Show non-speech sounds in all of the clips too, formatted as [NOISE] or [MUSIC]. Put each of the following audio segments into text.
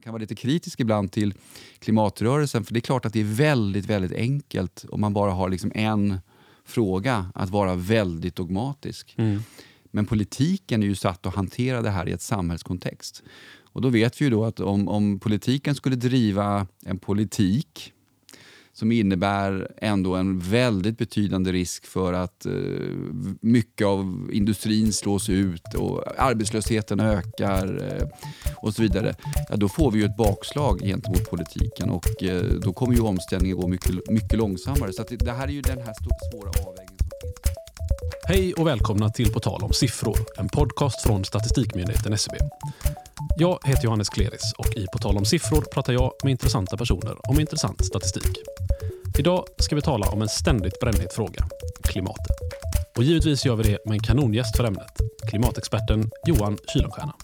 Jag kan vara lite kritisk ibland till klimatrörelsen för det är klart att det är väldigt, väldigt enkelt om man bara har liksom en fråga att vara väldigt dogmatisk. Mm. Men politiken är ju satt att hantera det här i ett samhällskontext. Och då vet vi ju då att om, om politiken skulle driva en politik som innebär ändå en väldigt betydande risk för att eh, mycket av industrin slås ut och arbetslösheten ökar eh, och så vidare. Ja, då får vi ju ett bakslag gentemot politiken och eh, då kommer ju omställningen gå mycket, mycket långsammare. Så det, det här är ju den här svåra avvägningen som finns. Hej och välkomna till På tal om siffror, en podcast från Statistikmyndigheten SCB. Jag heter Johannes Kleris och i På tal om siffror pratar jag med intressanta personer om intressant statistik. Idag ska vi tala om en ständigt brännhet fråga, klimatet. Och givetvis gör vi det med en kanongäst för ämnet, klimatexperten Johan Kylenstierna.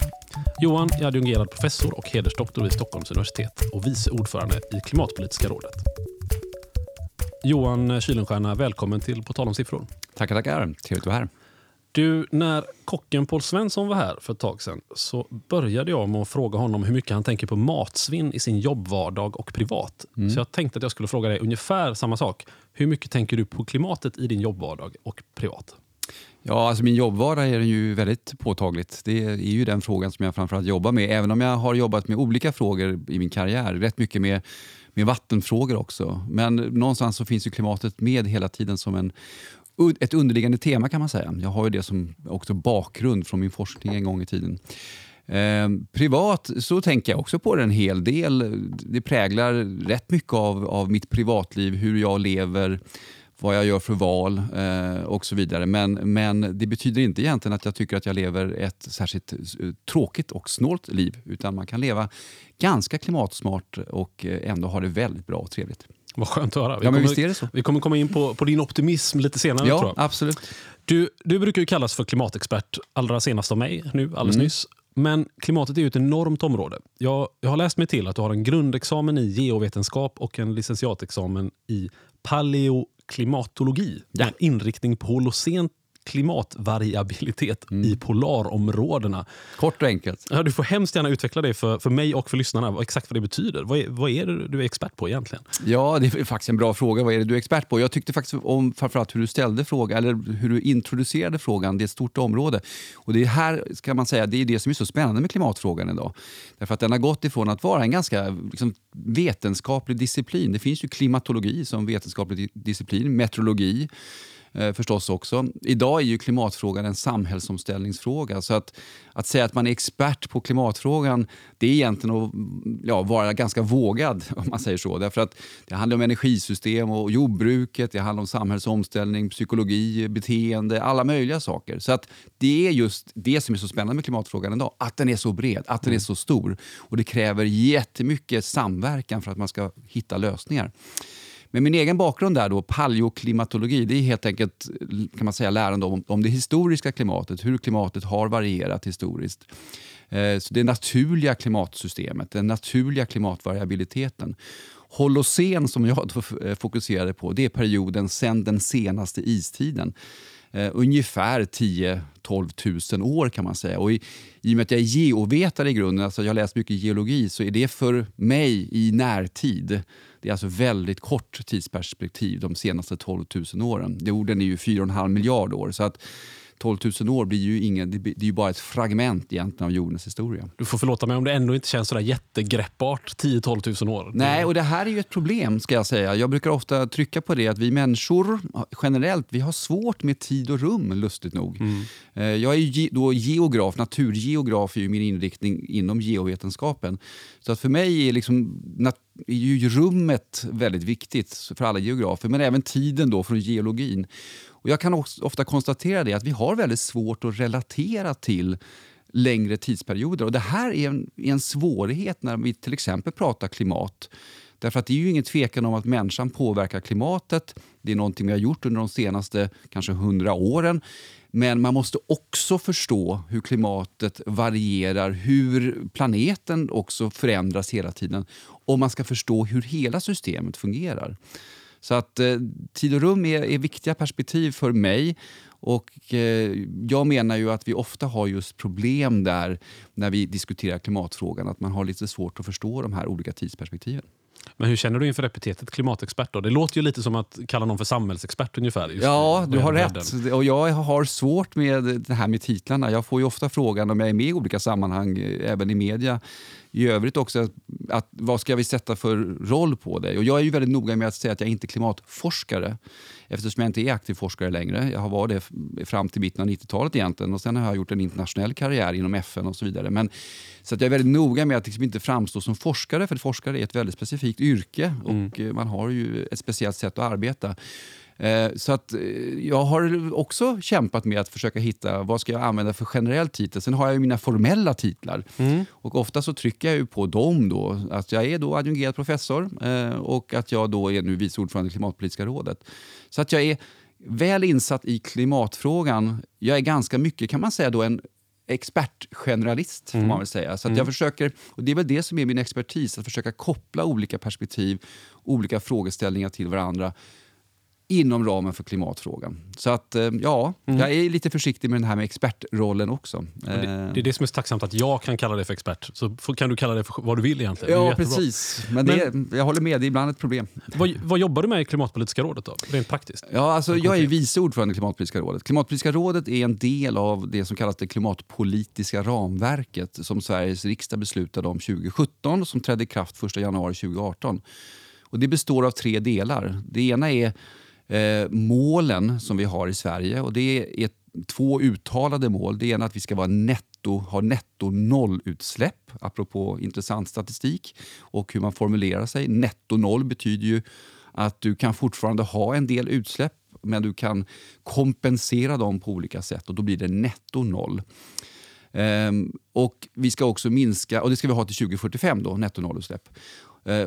Johan är adjungerad professor och hedersdoktor vid Stockholms universitet och vice ordförande i Klimatpolitiska rådet. Johan Kylenstierna, välkommen till På tal om siffror. Tackar, tackar. Trevligt att vara här. Du, när kocken Paul Svensson var här för ett tag sedan så började jag med att fråga honom hur mycket han tänker på matsvinn i sin jobbvardag och privat. Mm. Så jag tänkte att jag skulle fråga dig ungefär samma sak. Hur mycket tänker du på klimatet i din jobbvardag och privat? Ja, alltså min jobbvardag är ju väldigt påtagligt. Det är ju den frågan som jag framförallt jobbar med. Även om jag har jobbat med olika frågor i min karriär. Rätt mycket med, med vattenfrågor också. Men någonstans så finns ju klimatet med hela tiden som en ett underliggande tema kan man säga. Jag har ju det som också bakgrund från min forskning en gång i tiden. Eh, privat så tänker jag också på det en hel del. Det präglar rätt mycket av, av mitt privatliv, hur jag lever, vad jag gör för val eh, och så vidare. Men, men det betyder inte egentligen att jag tycker att jag lever ett särskilt eh, tråkigt och snålt liv. Utan man kan leva ganska klimatsmart och eh, ändå ha det väldigt bra och trevligt. Vad skönt att höra. Vi, ja, kommer, vi kommer komma in på, på din optimism lite senare. Ja, absolut. Du, du brukar ju kallas för klimatexpert, allra senast av mig nu alldeles mm. nyss. Men klimatet är ju ett enormt område. Jag, jag har läst mig till att du har en grundexamen i geovetenskap och en licentiatexamen i paleoklimatologi. Ja. Med inriktning på holocent klimatvariabilitet mm. i polarområdena. Kort och enkelt. Ja, du får hemskt gärna utveckla det för, för mig och för lyssnarna, exakt vad det betyder. Vad är, vad är det du är expert på egentligen? Ja, det är faktiskt en bra fråga. Vad är det du är expert på? Jag tyckte faktiskt om framförallt hur du ställde frågan, eller hur du introducerade frågan. Det är ett stort område. Och det här ska man säga, det är det som är så spännande med klimatfrågan idag. Därför att den har gått ifrån att vara en ganska liksom, vetenskaplig disciplin. Det finns ju klimatologi som vetenskaplig disciplin, meteorologi, eh, förstås också. Idag är ju klimatfrågan en samhällsomställningsfråga. Så att, att säga att man är expert på klimatfrågan det är egentligen att ja, vara ganska vågad. [LAUGHS] om man säger så. Därför att Det handlar om energisystem och jordbruket, det handlar om samhällsomställning, psykologi, beteende, alla möjliga saker. Så att det är just det som är så spännande med klimatfrågan idag. Att den är så bred, att den är så stor. Och det kräver jättemycket samverkan för att man ska hitta lösningar. Men min egen bakgrund där, då, paleoklimatologi, det är helt enkelt kan man säga, lärande om, om det historiska klimatet, hur klimatet har varierat historiskt. Eh, så det naturliga klimatsystemet, den naturliga klimatvariabiliteten. Holocen, som jag eh, fokuserade på, det är perioden sedan den senaste istiden eh, ungefär 10-12 000 år kan man säga. Och i, I och med att jag är geovetare i grunden, alltså jag har läst mycket geologi, så är det för mig i närtid. Det är alltså väldigt kort tidsperspektiv de senaste 12 000 åren. Jorden är ju 4,5 miljard år. Så att 12 000 år blir ju ingen, det är ju bara ett fragment egentligen av jordens historia. Du får förlåta mig om det ändå inte känns sådär jättegreppbart 10-12 000 år. Nej, och det här är ju ett problem ska jag säga. Jag brukar ofta trycka på det att vi människor generellt, vi har svårt med tid och rum lustigt nog. Mm. Eh, jag är ju då geograf, naturgeograf är ju min inriktning inom geovetenskapen. Så att för mig är liksom är ju rummet väldigt viktigt för alla geografer, men även tiden då från geologin. Och jag kan ofta konstatera det att vi har väldigt svårt att relatera till längre tidsperioder. Och Det här är en, en svårighet när vi till exempel pratar klimat. Därför att det är ju ingen tvekan om att människan påverkar klimatet. Det är någonting vi har gjort under de senaste kanske hundra åren. Men man måste också förstå hur klimatet varierar, hur planeten också förändras hela tiden om man ska förstå hur hela systemet fungerar. Så att eh, tid och rum är, är viktiga perspektiv för mig. Och eh, Jag menar ju att vi ofta har just problem där när vi diskuterar klimatfrågan. Att man har lite svårt att förstå de här olika tidsperspektiven. Men hur känner du inför epitetet klimatexpert? Då? Det låter ju lite som att kalla någon för samhällsexpert ungefär. ja, du har rätt. Och jag har svårt med det här med titlarna. Jag får ju ofta frågan om jag är med i olika sammanhang, eh, även i media, i övrigt också, att, vad ska vi sätta för roll på dig? Och jag är ju väldigt noga med att säga att jag är inte klimatforskare eftersom jag inte är aktiv forskare längre. Jag har varit det fram till mitten av 90-talet egentligen och sen har jag gjort en internationell karriär inom FN och så vidare. Men, så att jag är väldigt noga med att liksom inte framstå som forskare för forskare är ett väldigt specifikt yrke och mm. man har ju ett speciellt sätt att arbeta. Eh, så att eh, jag har också kämpat med att försöka hitta vad ska jag använda för generell titel. Sen har jag ju mina formella titlar. Mm. Och ofta så trycker jag ju på dem. Då, att jag är då adjungerad professor eh, och att jag då är nu vice ordförande i Klimatpolitiska rådet. Så att jag är väl insatt i klimatfrågan. Jag är ganska mycket kan man säga då en expertgeneralist. Får man mm. väl säga. Så att jag mm. försöker, och Det är väl det som är min expertis, att försöka koppla olika perspektiv, olika frågeställningar till varandra inom ramen för klimatfrågan. Så att eh, ja, mm. jag är lite försiktig med den här med expertrollen också. Det, det, är det som är så tacksamt att jag kan kalla dig för expert. Så kan du kalla det för vad du vill egentligen. Ja, precis. Men, Men jag håller med, det är ibland ett problem. Vad, vad, jobbar du med i Klimatpolitiska rådet då? Rent praktiskt? Ja, alltså, jag är vice ordförande i Klimatpolitiska rådet. Klimatpolitiska rådet är en del av det som kallas det klimatpolitiska ramverket som Sveriges riksdag beslutade om 2017 och som trädde i kraft 1 januari 2018. Och det består av tre delar. Det ena är eh, målen som vi har i Sverige. Och Det är två uttalade mål. Det ena är att vi ska vara netto, ha netto nollutsläpp, apropå intressant statistik och hur man formulerar sig. Netto noll betyder ju att du kan fortfarande ha en del utsläpp men du kan kompensera dem på olika sätt och då blir det netto noll. Ehm, och vi ska också minska, och det ska vi ha till 2045 då, netto nollutsläpp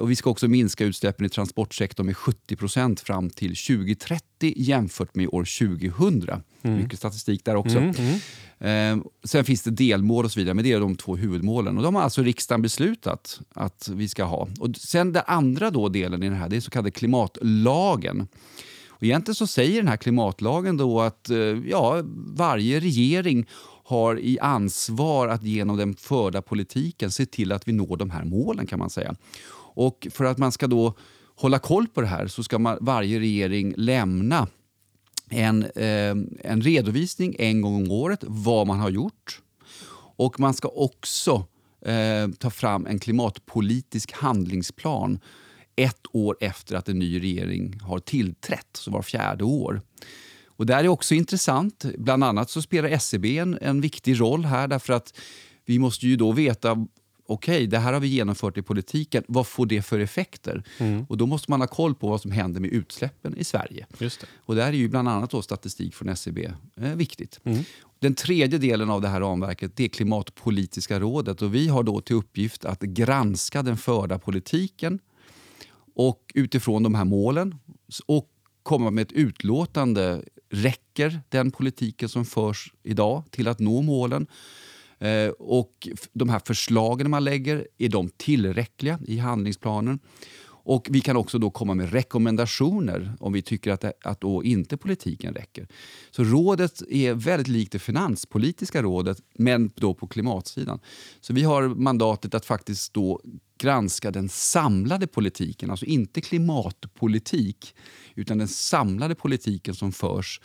och vi ska också minska utsläppen i transportsektorn med 70% fram till 2030 jämfört med år 2000. Mm. Mycket statistik där också. Mm, mm. Eh, sen finns det delmål och så vidare, men det är de två huvudmålen. Och de har alltså riksdagen beslutat att vi ska ha. Och sen den andra då delen i det här, det är så kallade klimatlagen. Och egentligen så säger den här klimatlagen då att eh, ja, varje regering har i ansvar att genom den förda politiken se till att vi når de här målen kan man säga. Och för att man ska då hålla koll på det här så ska man, varje regering lämna en, eh, en redovisning en gång om året vad man har gjort. Och man ska också eh, ta fram en klimatpolitisk handlingsplan ett år efter att en ny regering har tillträtt, så var fjärde år. Och Det är också intressant. Bland annat så spelar SCB en, en viktig roll här därför att vi måste ju då veta okej, okay, det här har vi genomfört i politiken. Vad får det för effekter? Mm. Och Då måste man ha koll på vad som händer med utsläppen i Sverige. Just det. Och Där är ju bland annat då statistik från SCB e eh, viktigt. Mm. Den tredje delen av det här ramverket det är Klimatpolitiska rådet. Och Vi har då till uppgift att granska den förda politiken och utifrån de här målen och komma med ett utlåtande. Räcker den politiken som förs idag till att nå målen? Eh, och de här förslagen man lägger, är de tillräckliga i handlingsplanen? Och Vi kan också då komma med rekommendationer om vi tycker att, att då inte politiken räcker. Så rådet är väldigt likt det finanspolitiska rådet, men då på klimatsidan. Så vi har mandatet att faktiskt då granska den samlade politiken, alltså inte klimatpolitik utan den samlade politiken som förs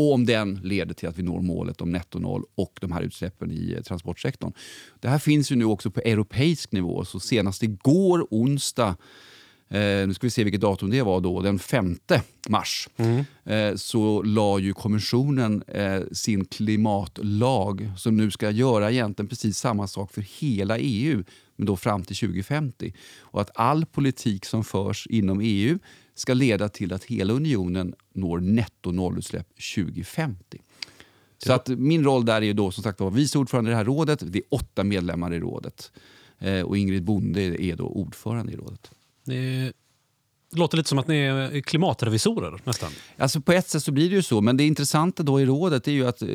och om den leder till att vi når målet om netto noll och de här utsläppen i eh, transportsektorn. Det här finns ju nu också på europeisk nivå. Så senast igår, onsdag, eh, nu ska vi se vilket datum det var då, den 5 mars, mm. eh, så la ju kommissionen sin klimatlag som nu ska göra egentligen precis samma sak för hela EU men då fram till 2050. Och att all politik som förs inom EU ska leda till att hela unionen når netto nollutsläpp 2050. Så att min roll där är då som sagt var vice ordförande i det här rådet. Det är åtta medlemmar i rådet. Eh, och Ingrid Bonde är då ordförande i rådet. Det låter lite som att ni är klimatrevisorer nästan. Alltså på ett sätt så blir det ju så, men det intressanta då i rådet är ju att, eh,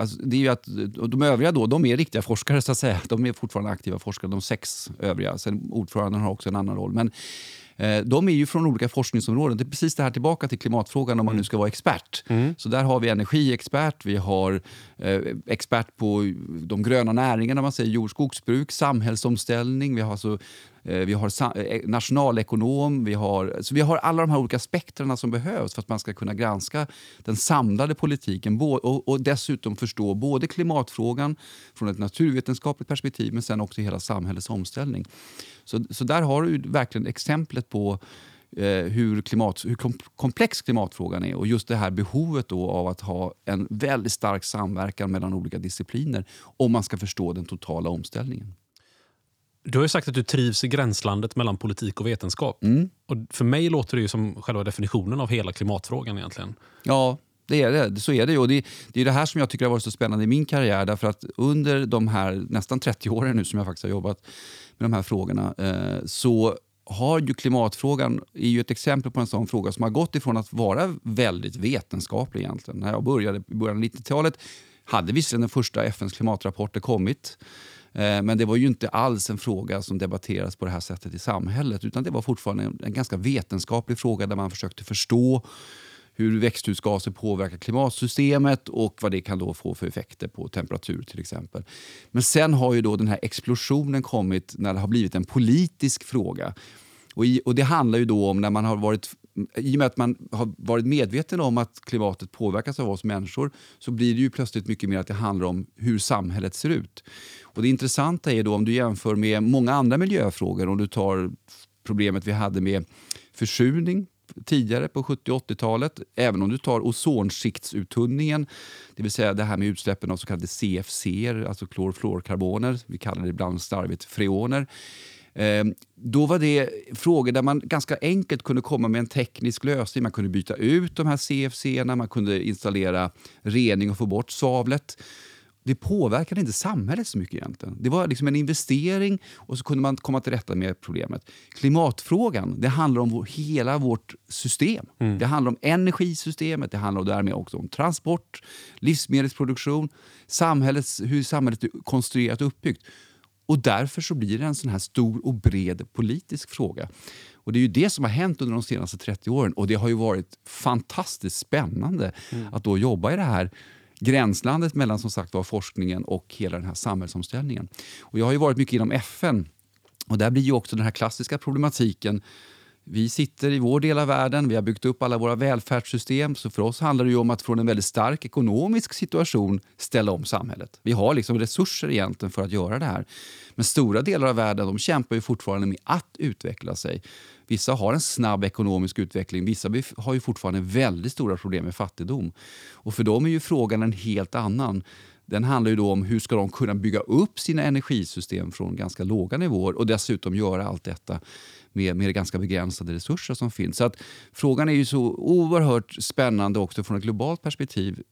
alltså, det är ju att de övriga då, de är riktiga forskare så att säga. De är fortfarande aktiva forskare, de sex övriga. Sen ordföranden har också en annan roll. Men Eh, de är ju från olika forskningsområden. Det är precis det här tillbaka till klimatfrågan om man nu ska vara expert. Så där har vi energiexpert, vi har eh, expert på de gröna näringarna, man säger jord skogsbruk, samhällsomställning, vi har alltså Eh, Eh, vi har eh, nationalekonom, vi har, så vi har alla de här olika spektrarna som behövs för att man ska kunna granska den samlade politiken och, och dessutom förstå både klimatfrågan från ett naturvetenskapligt perspektiv men sen också hela samhällets omställning. Så, så där har du verkligen exemplet på eh, hur, klimat, hur komplex klimatfrågan är och just det här behovet då av att ha en väldigt stark samverkan mellan olika discipliner om man ska förstå den totala omställningen. Du har ju sagt att du trivs i gränslandet mellan politik och vetenskap. Mm. Och för mig låter det ju som själva definitionen av hela klimatfrågan egentligen. Ja, det är det. Så är det. Och det, det är det här som jag tycker har varit så spännande i min karriär. Därför att under de här nästan 30 åren nu som jag faktiskt har jobbat med de här frågorna eh, så har ju klimatfrågan är ju ett exempel på en sån fråga som har gått ifrån att vara väldigt vetenskaplig egentligen. När jag började i början av 90-talet hade visserligen den första FNs klimatrapporter kommit. Eh, men det var ju inte alls en fråga som debatterades på det här sättet i samhället utan det var fortfarande en, en ganska vetenskaplig fråga där man försökte förstå hur växthusgaser påverkar klimatsystemet och vad det kan då få för effekter på temperatur till exempel. Men sen har ju då den här explosionen kommit när det har blivit en politisk fråga. Och, i, och Det handlar ju då om när man har varit i och med att man har varit medveten om att klimatet påverkas av oss människor så blir det ju plötsligt mycket mer att det handlar om hur samhället ser ut. Och Det intressanta är då om du jämför med många andra miljöfrågor, om du tar problemet vi hade med försurning tidigare på 70 och 80-talet. Även om du tar ozonskiktsuttunningen, det vill säga det här med utsläppen av så kallade CFC, alltså klorfluorkarboner, vi kallar det ibland slarvigt freoner. Eh, då var det frågor där man ganska enkelt kunde komma med en teknisk lösning. Man kunde byta ut de här CFC, man kunde installera rening och få bort svavlet det påverkade inte samhället så mycket egentligen. Det var liksom en investering och så kunde man komma till rätta med problemet. Klimatfrågan det handlar om vår, hela vårt system. Mm. Det handlar om energisystemet, det handlar därmed också om transport, livsmedelsproduktion, samhällets, hur samhället är konstruerat och uppbyggt. Och därför så blir det en sån här stor och bred politisk fråga. Och Det är ju det som har hänt under de senaste 30 åren och det har ju varit fantastiskt spännande mm. att då jobba i det här gränslandet mellan som sagt var forskningen och hela den här samhällsomställningen. Och jag har ju varit mycket inom FN och där blir ju också den här klassiska problematiken vi sitter i vår del av världen, vi har byggt upp alla våra välfärdssystem. Så för oss handlar det om att från en väldigt stark ekonomisk situation ställa om samhället. Vi har liksom resurser egentligen för att göra det här. Men stora delar av världen de kämpar ju fortfarande med att utveckla sig. Vissa har en snabb ekonomisk utveckling, vissa har ju fortfarande väldigt stora problem med fattigdom. Och för dem är ju frågan en helt annan. Den handlar ju då om hur ska de kunna bygga upp sina energisystem från ganska låga nivåer och dessutom göra allt detta med, med ganska begränsade resurser som finns. Så att frågan är ju så oerhört spännande också från ett globalt perspektiv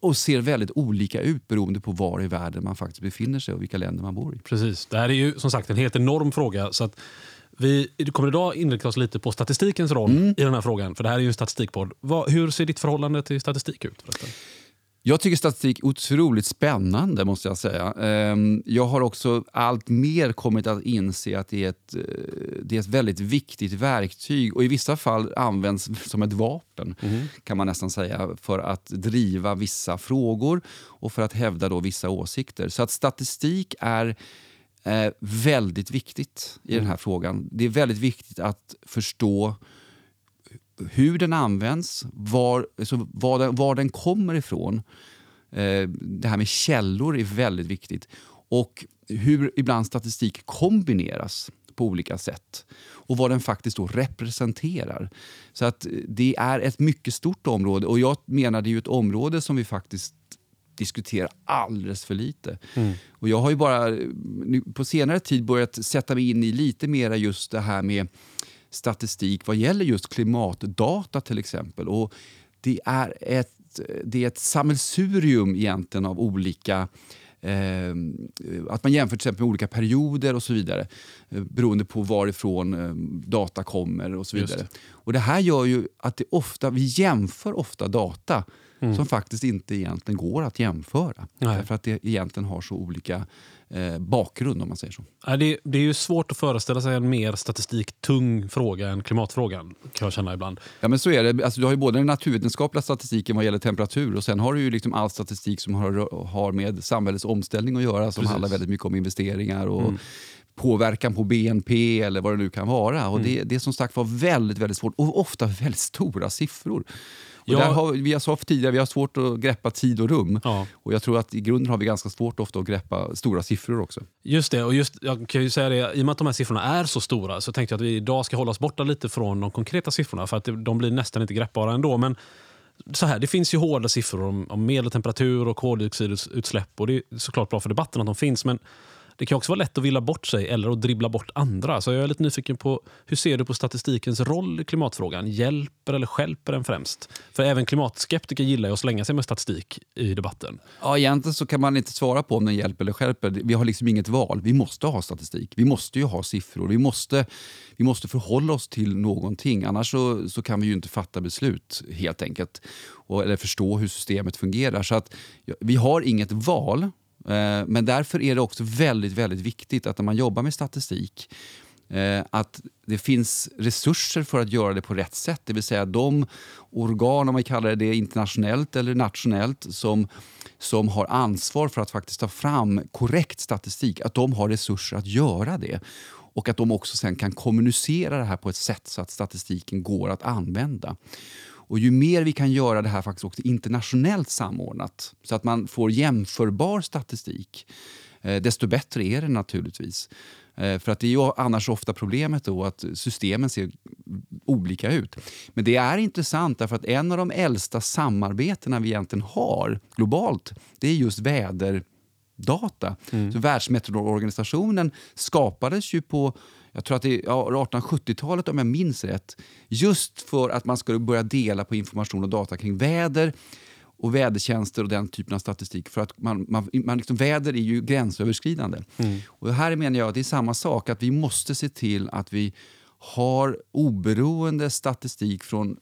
och ser väldigt olika ut beroende på var i världen man faktiskt befinner sig och vilka länder man bor i. Precis. Det här är ju som sagt en helt enorm fråga. Så att vi kommer idag inrikta oss lite på statistikens roll mm. i den här frågan. För det här är ju en statistikpodd. Vad, hur ser ditt förhållande till statistik ut? Förresten? Jag tycker statistik är otroligt spännande. måste Jag säga. Ehm, jag har också allt mer kommit att inse att det är, ett, eh, det är ett väldigt viktigt verktyg och i vissa fall används [LAUGHS] som ett vapen mm. kan man nästan säga för att driva vissa frågor och för att hävda då vissa åsikter. Så att statistik är eh, väldigt viktigt i mm. den här frågan. Det är väldigt viktigt att förstå hur den används, var, alltså var, den, var den kommer ifrån. Eh, det här med källor är väldigt viktigt. Och hur ibland statistik kombineras på olika sätt och vad den faktiskt då representerar. Så att Det är ett mycket stort område och jag menar det är ett område som vi faktiskt diskuterar alldeles för lite. Mm. Och Jag har ju bara på senare tid börjat sätta mig in i lite mer just det här med statistik vad gäller just klimatdata till exempel. Och det är ett, det är ett sammelsurium egentligen av olika Eh, att man jämför till exempel med olika perioder och så vidare eh, beroende på varifrån eh, data kommer och så vidare. Och Det här gör ju att det ofta, vi jämför ofta data som faktiskt inte egentligen går att jämföra. Nej. Därför att det egentligen har så olika eh, bakgrund om man säger så. Det, det är ju svårt att föreställa sig en mer statistiktung fråga än klimatfrågan. kan jag känna ibland. Ja men så är det. Alltså, du har ju både den naturvetenskapliga statistiken vad gäller temperatur och sen har du ju liksom all statistik som har, har med samhällets omställning att göra som Precis. handlar väldigt mycket om investeringar och påverkan på BNP eller vad det nu kan vara. Och det, det är som sagt var väldigt, väldigt svårt och ofta väldigt stora siffror. Ja. där har, vi har sagt tidigare, vi har svårt att greppa tid och rum. Ja. Och jag tror att i grunden har vi ganska svårt ofta att greppa stora siffror också. Just det, och just, jag kan ju säga det, i och med att de här siffrorna är så stora så tänkte jag att vi idag ska hålla oss borta lite från de konkreta siffrorna för att de blir nästan inte greppbara ändå. Men så här, det finns ju hårda siffror om, om medeltemperatur och koldioxidutsläpp och det är såklart bra för debatten att de finns. Men det kan också vara lätt att villa bort sig eller att dribbla bort andra. Så jag är lite nyfiken på hur ser du på statistikens roll i klimatfrågan? Hjälper eller skälper den främst? För även klimatskeptiker gillar ju att slänga sig med statistik i debatten. Ja, egentligen så kan man inte svara på om den hjälper eller skälper. Vi har liksom inget val. Vi måste ha statistik. Vi måste ju ha siffror. Vi måste, vi måste förhålla oss till någonting. Annars så, så kan vi ju inte fatta beslut helt enkelt. Och, eller förstå hur systemet fungerar. Så att, ja, vi har inget val. Eh, men därför är det också väldigt, väldigt viktigt att när man jobbar med statistik eh, att det finns resurser för att göra det på rätt sätt. Det vill säga de organ, om man kallar det, det internationellt eller nationellt, som, som har ansvar för att faktiskt ta fram korrekt statistik, att de har resurser att göra det. Och att de också sen kan kommunicera det här på ett sätt så att statistiken går att använda. Och ju mer vi kan göra det här faktiskt också internationellt samordnat så att man får jämförbar statistik, eh, desto bättre är det naturligtvis. Eh, För att det är ju annars ofta problemet då att systemen ser olika ut. Men det är intressant därför att en av de äldsta samarbetena vi egentligen har globalt, det är just väderdata. Så Världsmeteorologorganisationen skapades ju på jag tror att det är ja, 1870-talet om jag minns rätt. Just för att man skulle börja dela på information och data kring väder och vädertjänster och den typen av statistik. För att man, man, man liksom, väder är ju gränsöverskridande. Och här menar jag att det är samma sak, att vi måste se till att vi har oberoende statistik från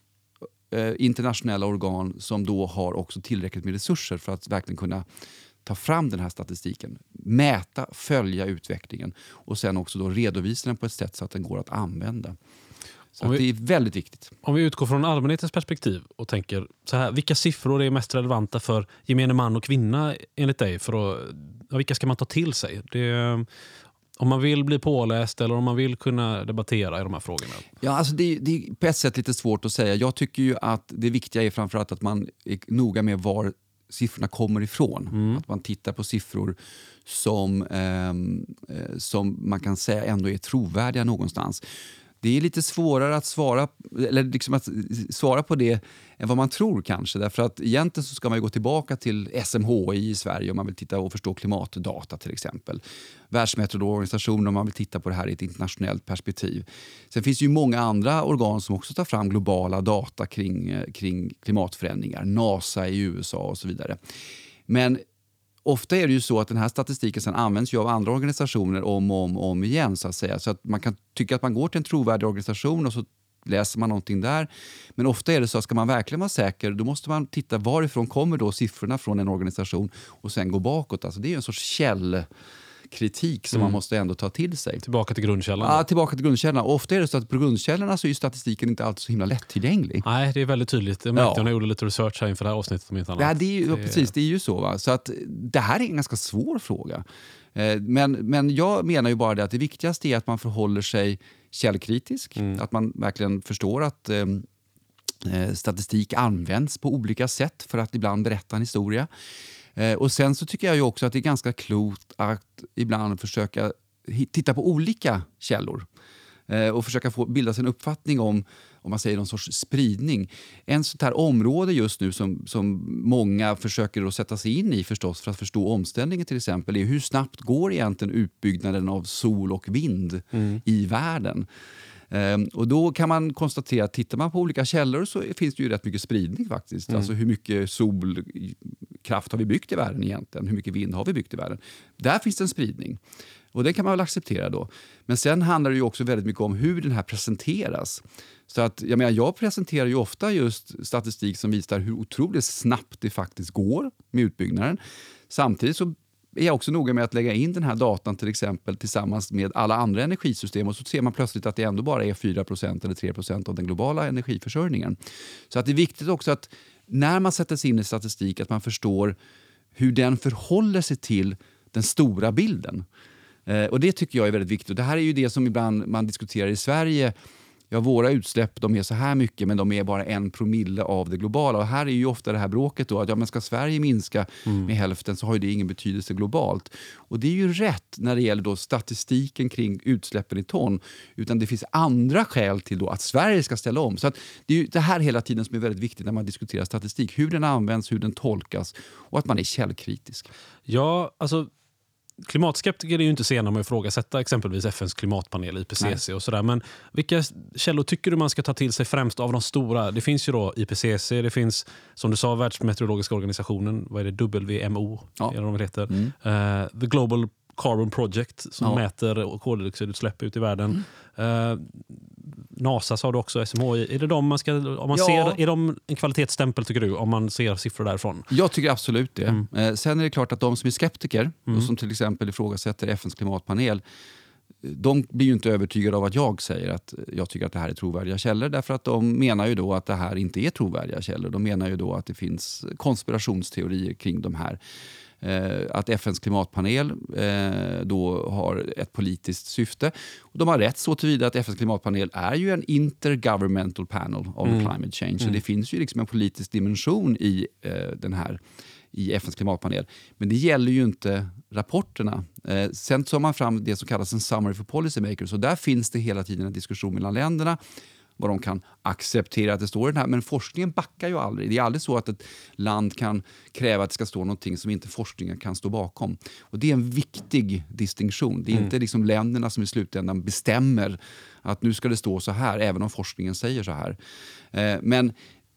eh, internationella organ som då har också tillräckligt med resurser för att verkligen kunna ta fram den här statistiken, mäta, följa utvecklingen och sen också då redovisa den på ett sätt så att den går att använda. Så vi- det är väldigt viktigt. Om vi utgår från allmänhetens perspektiv och tänker så här, vilka siffror är mest relevanta för gemene man och kvinna enligt dig? För att, vilka ska man ta till sig? Det, om man vill bli påläst eller om man vill kunna debattera i de här frågorna. Ja, alltså det, det är på ett sätt lite svårt att säga. Jag tycker ju att det viktiga är framförallt att man är noga med var siffrorna kommer ifrån. Att man tittar på siffror som, ehm, eh, som man kan säga ändå är trovärdiga någonstans. Det är lite svårare att svara, eller liksom att svara på det än vad man tror kanske. Därför att egentligen så ska man ju gå tillbaka till SMHI i Sverige om man vill titta och förstå klimatdata till exempel. Världsmeteorologorganisationen om man vill titta på det här i ett internationellt perspektiv. Sen finns det ju många andra organ som också tar fram globala data kring, eh, kring klimatförändringar. NASA i USA och så vidare. Men ofta är det ju så att den här statistiken sen används ju av andra organisationer om och om, om igen. Så att säga. Så att man kan tycka att man går till en trovärdig organisation och så läser man någonting där. Men ofta är det så att ska man verkligen vara säker då måste man titta varifrån kommer då siffrorna från en organisation och sen gå bakåt. Alltså det är ju en sorts käll källkritik som man måste ändå ta till sig. Tillbaka till grundkällan. Ja, tillbaka till grundkällorna. Och ofta är det så att på grundkällorna så är statistiken inte alltid så himla lättillgänglig. Nej, det är väldigt tydligt. Det märkte Ja. jag när jag gjorde lite research här inför det här avsnittet. Om inte annat. Ja, det är ju, ja, precis, det är ju så. Va? Så att det här är en ganska svår fråga. Eh, Men, men jag menar ju bara det att det viktigaste är att man förhåller sig källkritisk. Att man verkligen förstår att eh, eh, statistik används på olika sätt för att ibland berätta en historia. Eh, och Sen så tycker jag ju också att det är ganska klokt att ibland försöka titta på olika källor eh, och försöka få, bilda sig en uppfattning om om man säger någon sorts spridning. En sånt här område just nu som, som många försöker att sätta sig in i förstås för att förstå omställningen till exempel är hur snabbt går egentligen utbyggnaden av sol och vind i världen? Ehm, och då kan man konstatera att tittar man på olika källor så finns det ju rätt mycket spridning faktiskt. Alltså hur mycket solkraft har vi byggt i världen egentligen? Hur mycket vind har vi byggt i världen? Där finns det en spridning. Och det kan man väl acceptera då. Men sen handlar det ju också väldigt mycket om hur den här presenteras. Så att, jag, menar, jag presenterar ju ofta just statistik som visar hur otroligt snabbt det faktiskt går med utbyggnaden. Samtidigt så är jag också noga med att lägga in den här datan till exempel tillsammans med alla andra energisystem och så ser man plötsligt att det ändå bara är 4% eller 3% av den globala energiförsörjningen. Så att det är viktigt också att när man sätter sig in i statistik att man förstår hur den förhåller sig till den stora bilden. Eh, och Det tycker jag är väldigt viktigt. Och det här är ju det som ibland man diskuterar i Sverige ja, våra utsläpp de är så här mycket men de är bara en promille av det globala. Och här är ju ofta det här bråket då att ja, men ska Sverige minska mm. med hälften så har det ingen betydelse globalt. Och det är ju rätt när det gäller då statistiken kring utsläppen i ton. Utan det finns andra skäl till då att Sverige ska ställa om. Så att det är det här hela tiden som är väldigt viktigt när man diskuterar statistik. Hur den används, hur den tolkas och att man är källkritisk. Ja, alltså klimatskeptiker är ju inte sena med att ifrågasätta exempelvis FNs klimatpanel, IPCC Nej. och sådär. Men vilka källor tycker du man ska ta till sig främst av de stora? Det finns ju då IPCC, det finns som du sa Världsmeteorologiska organisationen, vad är det, WMO? Ja. Är det de heter. Mm. Uh, The Global Carbon Project som ja. mäter koldioxidutsläpp ut i världen. Mm. Uh, NASA sa du också, SMHI. Är, det de man ska, om man ja. ser, är de en kvalitetsstämpel tycker du, om man ser siffror därifrån? Jag tycker absolut det. Mm. Eh, sen är det klart att de som är skeptiker mm. och som till exempel ifrågasätter FNs klimatpanel de blir ju inte övertygade av att jag säger att jag tycker att det här är trovärdiga källor därför att de menar ju då att det här inte är trovärdiga källor. De menar ju då att det finns konspirationsteorier kring de här eh, att FNs klimatpanel eh, då har ett politiskt syfte. De har rätt så tillvida att FNs klimatpanel är ju en intergovernmental panel on mm. climate change. Så mm. det finns ju liksom en politisk dimension i eh, den här i FNs klimatpanel. Men det gäller ju inte rapporterna. Eh, sen tar man fram det som kallas en summary for policymakers och där finns det hela tiden en diskussion mellan länderna vad de kan acceptera att det står i den här. Men forskningen backar ju aldrig. Det är aldrig så att ett land kan kräva att det ska stå någonting som inte forskningen kan stå bakom. Och Det är en viktig distinktion. Det är mm. inte liksom länderna som i slutändan bestämmer att nu ska det stå så här, även om forskningen säger så här. Eh, men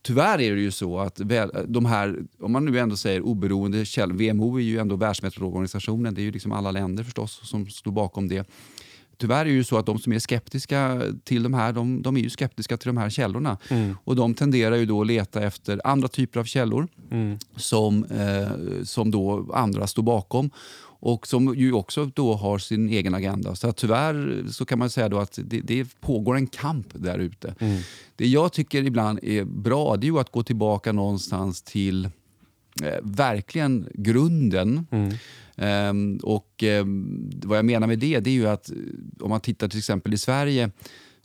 Tyvärr är det ju så att de här, om man nu ändå säger oberoende källor, WMO är ju ändå Världsmeteorologorganisationen, det är ju liksom alla länder förstås som står bakom det. Tyvärr är det ju så att de som är skeptiska till de här, de, de är ju skeptiska till de här källorna. Mm. Och de tenderar ju då att leta efter andra typer av källor mm. som, eh, som då andra står bakom och som ju också då har sin egen agenda. Så tyvärr så kan man säga då att det, det pågår en kamp där ute. Mm. Det jag tycker ibland är bra det är att gå tillbaka någonstans till eh, verkligen grunden. Mm. Um, och um, Vad jag menar med det, det är ju att om man tittar till exempel i Sverige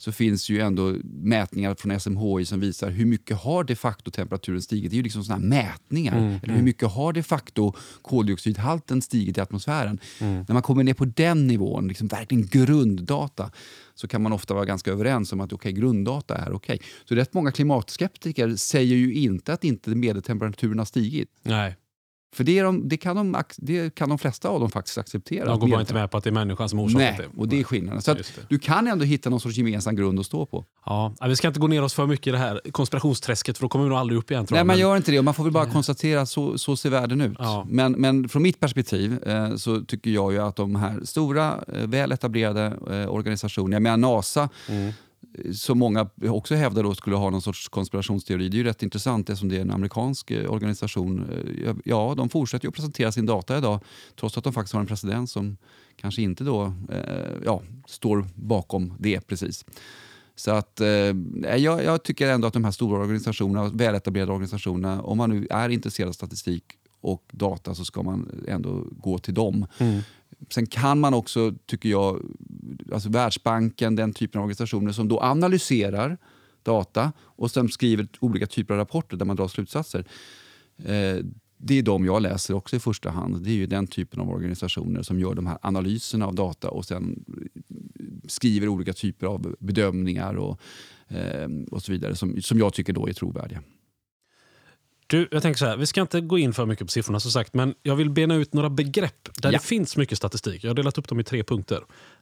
så finns ju ändå mätningar från SMHI som visar hur mycket har de facto temperaturen stigit. Det är ju liksom såna mätningar. Mm, Eller hur mm. mycket har de facto koldioxidhalten stigit i atmosfären? Mm. När man kommer ner på den nivån, liksom verkligen grunddata, så kan man ofta vara ganska överens om att okay, grunddata är okej. Okay. Så rätt många klimatskeptiker säger ju inte att inte medeltemperaturen har stigit. Nej. För det, de, det, kan de, det kan de flesta av dem faktiskt acceptera. De går bara inte med på att det är människan som orsakat det. och det är skillnaden. Så du kan ändå hitta någon sorts gemensam grund att stå på. Ja, vi ska inte gå ner oss för mycket i det här konspirationsträsket för då kommer vi nog aldrig upp igen. Tror Nej, man gör inte det och man får väl bara konstatera att så, så ser världen ut. Ja. Men, men från mitt perspektiv eh, så tycker jag ju att de här stora, eh, väl etablerade eh, organisationerna, jag menar NASA, mm som många också hävdar då skulle ha någon sorts konspirationsteori. Det är ju rätt intressant eftersom det är en amerikansk eh, organisation. Eh, ja, de fortsätter ju att presentera sin data idag trots att de faktiskt har en president som kanske inte då, eh, ja, står bakom det precis. Så att, eh, jag, jag, tycker ändå att de här stora organisationerna, väletablerade organisationerna, om man nu är intresserad av statistik och data så ska man ändå gå till dem. Mm. Sen kan man också, tycker jag, alltså Världsbanken, den typen av organisationer som då analyserar data och sen skriver olika typer av rapporter där man drar slutsatser. Eh, det är de jag läser också i första hand. Det är ju den typen av organisationer som gör de här analyserna av data och sen skriver olika typer av bedömningar och, eh, och så vidare som, som jag tycker då är trovärdiga. Du, jag tänker så här, vi ska inte gå in för mycket på siffrorna som sagt, men jag vill bena ut några begrepp där ja. det finns mycket statistik. Jag har delat upp dem i tre punkter.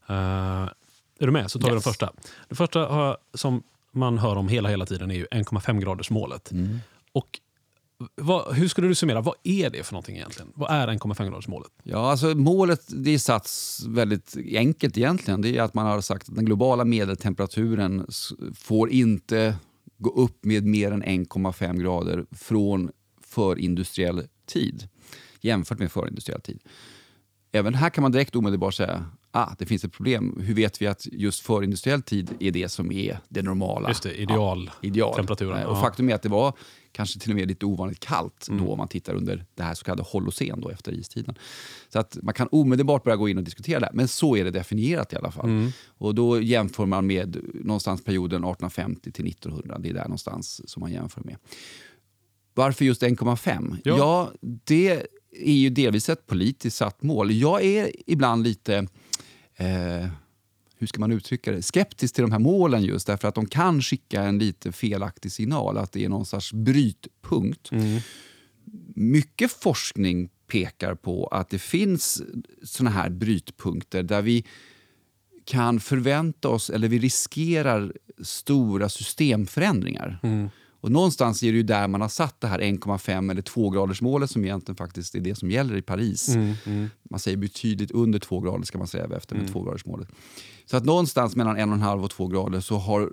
Uh, är du med? Så tar yes. vi den första. Den första har, som man hör om hela, hela tiden är ju 1,5 graders målet. Mm. Och Vad, hur skulle du summera, vad är det för någonting egentligen? Vad är 1,5-gradersmålet? Ja, alltså målet det är satt väldigt enkelt egentligen. Det är att man har sagt att den globala medeltemperaturen får inte gå upp med mer än 1,5 grader från förindustriell tid jämfört med förindustriell tid. Även här kan man direkt omedelbart säga ah, det finns ett problem. Hur vet vi att just förindustriell tid är det som är det normala? Just det, ideal, ja, ideal. temperaturen. Och faktum är att det var kanske till och med lite ovanligt kallt mm. då om man tittar under det här så kallade holocen då efter istiden. Så att man kan omedelbart börja gå in och diskutera det, men så är det definierat i alla fall. Mm. Och då jämför man med någonstans perioden 1850 till 1900. Det är där någonstans som man jämför med. Varför just 1,5? Ja. ja, det är ju delvis ett politiskt satt mål. Jag är ibland lite eh, hur ska man uttrycka det, skeptisk till de här målen just därför att de kan skicka en lite felaktig signal, att det är någon sorts brytpunkt. Mm. Mycket forskning pekar på att det finns såna här brytpunkter där vi kan förvänta oss, eller vi riskerar, stora systemförändringar. Mm. Och någonstans är det ju där man har satt det här 1,5 eller 2-gradersmålet som egentligen faktiskt är det som gäller i Paris. Mm, mm. Man säger betydligt under 2 grader ska man säga efter med mm. 2-gradersmålet. Så att någonstans mellan 1,5 och 2 grader så har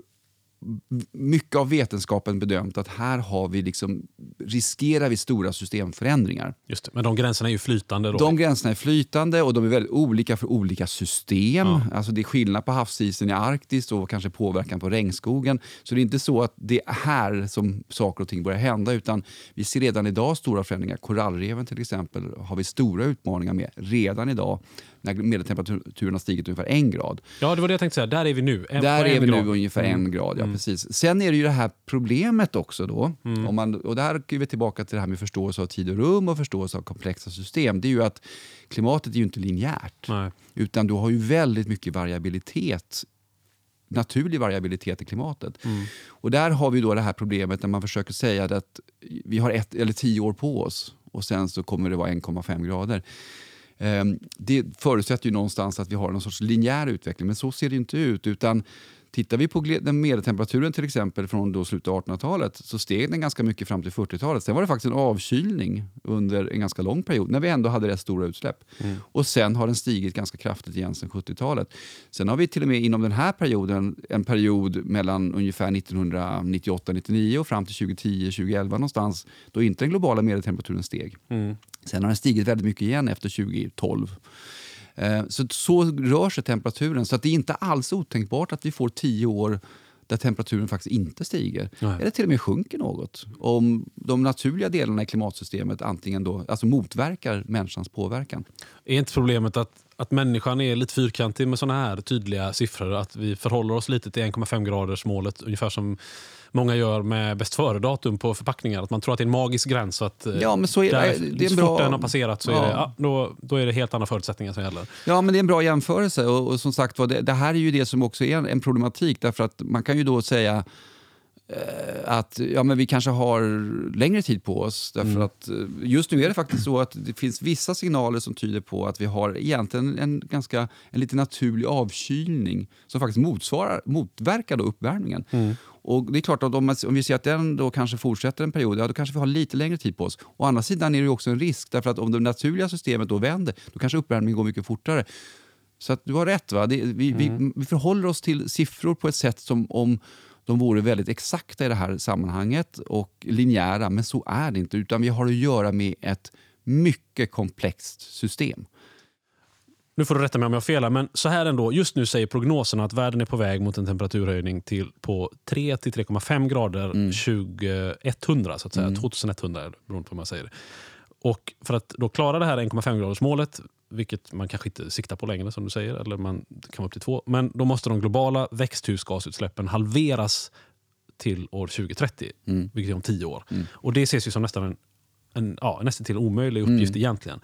mycket av vetenskapen bedömt att här har vi liksom, riskerar vi stora systemförändringar. Just det, men de gränserna är ju flytande? Då. De gränserna är flytande och de är väldigt olika för olika system. Ja. Alltså det är skillnad på havsisen i Arktis och kanske påverkan på regnskogen. Så det är inte så att det är här som saker och ting börjar hända utan vi ser redan idag stora förändringar. Korallreven till exempel har vi stora utmaningar med redan idag när medeltemperaturen har stigit ungefär en grad. Ja, det var det jag tänkte säga. Där är vi nu. En, där är vi grad. nu ungefär mm. en grad. Ja, mm. precis. Sen är det ju det här problemet också. då. Mm. Om man, och där är vi tillbaka till det här med förståelse av tid och rum och förståelse av komplexa system. Det är ju att klimatet är ju inte linjärt. Nej. Utan du har ju väldigt mycket variabilitet naturlig variabilitet i klimatet. Mm. Och där har vi då det här problemet när man försöker säga att vi har ett eller tio år på oss och sen så kommer det vara 1,5 grader. Ehm, det förutsätter ju någonstans att vi har någon sorts linjär utveckling, men så ser det inte ut. utan Tittar vi på den medeltemperaturen till exempel från då slutet av 1800-talet så steg den ganska mycket fram till 40-talet. Sen var det faktiskt en avkylning under en ganska lång period när vi ändå hade rätt stora utsläpp. Mm. Och sen har den stigit ganska kraftigt igen sen 70-talet. Sen har vi till och med inom den här perioden en period mellan ungefär 1998-99 och fram till 2010-2011 någonstans då inte den globala medeltemperaturen steg. Mm. Sen har den stigit väldigt mycket igen efter 2012. Eh, så, så rör sig temperaturen. Så det är inte alls otänkbart att vi får tio år där temperaturen faktiskt inte stiger Nej. eller till och med sjunker något. Om de naturliga delarna i klimatsystemet antingen då, alltså motverkar människans påverkan. Är inte problemet att, att människan är lite fyrkantig med såna här tydliga siffror? Att vi förhåller oss lite till 1,5 graders målet ungefär som många gör med bäst före-datum på förpackningar. Att man tror att det är en magisk gräns. att, eh, ja, men så är, där, det är så bra, fort den har passerat så ja. är det, ja, då, då är det helt andra förutsättningar som gäller. Ja, men det är en bra jämförelse. Och, och som sagt det, det, här är ju det som också är en, en problematik. Därför att man kan ju då säga eh, att ja, men vi kanske har längre tid på oss. Därför mm. att eh, just nu är det faktiskt så att det finns vissa signaler som tyder på att vi har egentligen en, ganska, en lite naturlig avkylning som faktiskt motsvarar, motverkar då uppvärmningen. Mm. Och det är klart att om, om vi ser att den då kanske fortsätter en period, ja, då kanske vi har lite längre tid på oss. Å andra sidan är det också en risk, därför att om det naturliga systemet då vänder, då kanske uppvärmningen går mycket fortare. Så att du har rätt. Va? Det, vi, mm. vi, vi förhåller oss till siffror på ett sätt som om de vore väldigt exakta i det här sammanhanget och linjära, men så är det inte. Utan vi har att göra med ett mycket komplext system. Nu får du rätta mig om jag har fel, men så här ändå. Just nu säger prognoserna att världen är på väg mot en temperaturhöjning till på 3-3,5 grader mm. 2100, så att säga. Mm. 2100, beroende på hur man säger det. Och för att då klara det här 1,5 graders målet, vilket man kanske inte siktar på längre som du säger, eller man kan vara upp till 2, men då måste de globala växthusgasutsläppen halveras till år 2030, mm. vilket är om 10 år. Mm. Och Det ses ju som nästan en, en ja, nästan till omöjlig uppgift mm. egentligen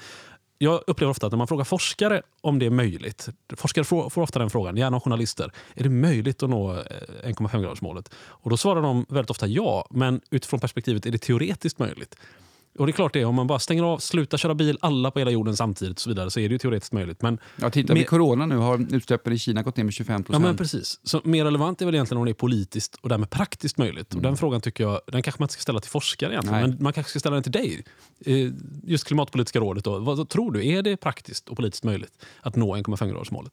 jag upplever ofta att när man frågar forskare om det är möjligt, forskare får, ofta den frågan, gärna journalister, är det möjligt att nå eh, 1,5-gradersmålet? Och då svarar de väldigt ofta ja, men utifrån perspektivet är det teoretiskt möjligt. Och det är klart det, om man bara stänger av, slutar köra bil, alla på hela jorden samtidigt och så vidare, så är det ju teoretiskt möjligt. Men, Ja, titta Mer- med corona nu har utsläppen i Kina gått ner med 25% ja, procent. men precis. Så mer relevant är väl egentligen om det är politiskt och därmed praktiskt möjligt. Och den frågan tycker jag, den kanske man inte ska ställa till forskare egentligen, Nej. men man kanske ska ställa den till dig. Eh, Just Klimatpolitiska rådet då. Vad tror du, är det praktiskt och politiskt möjligt att nå 1,5-gradersmålet?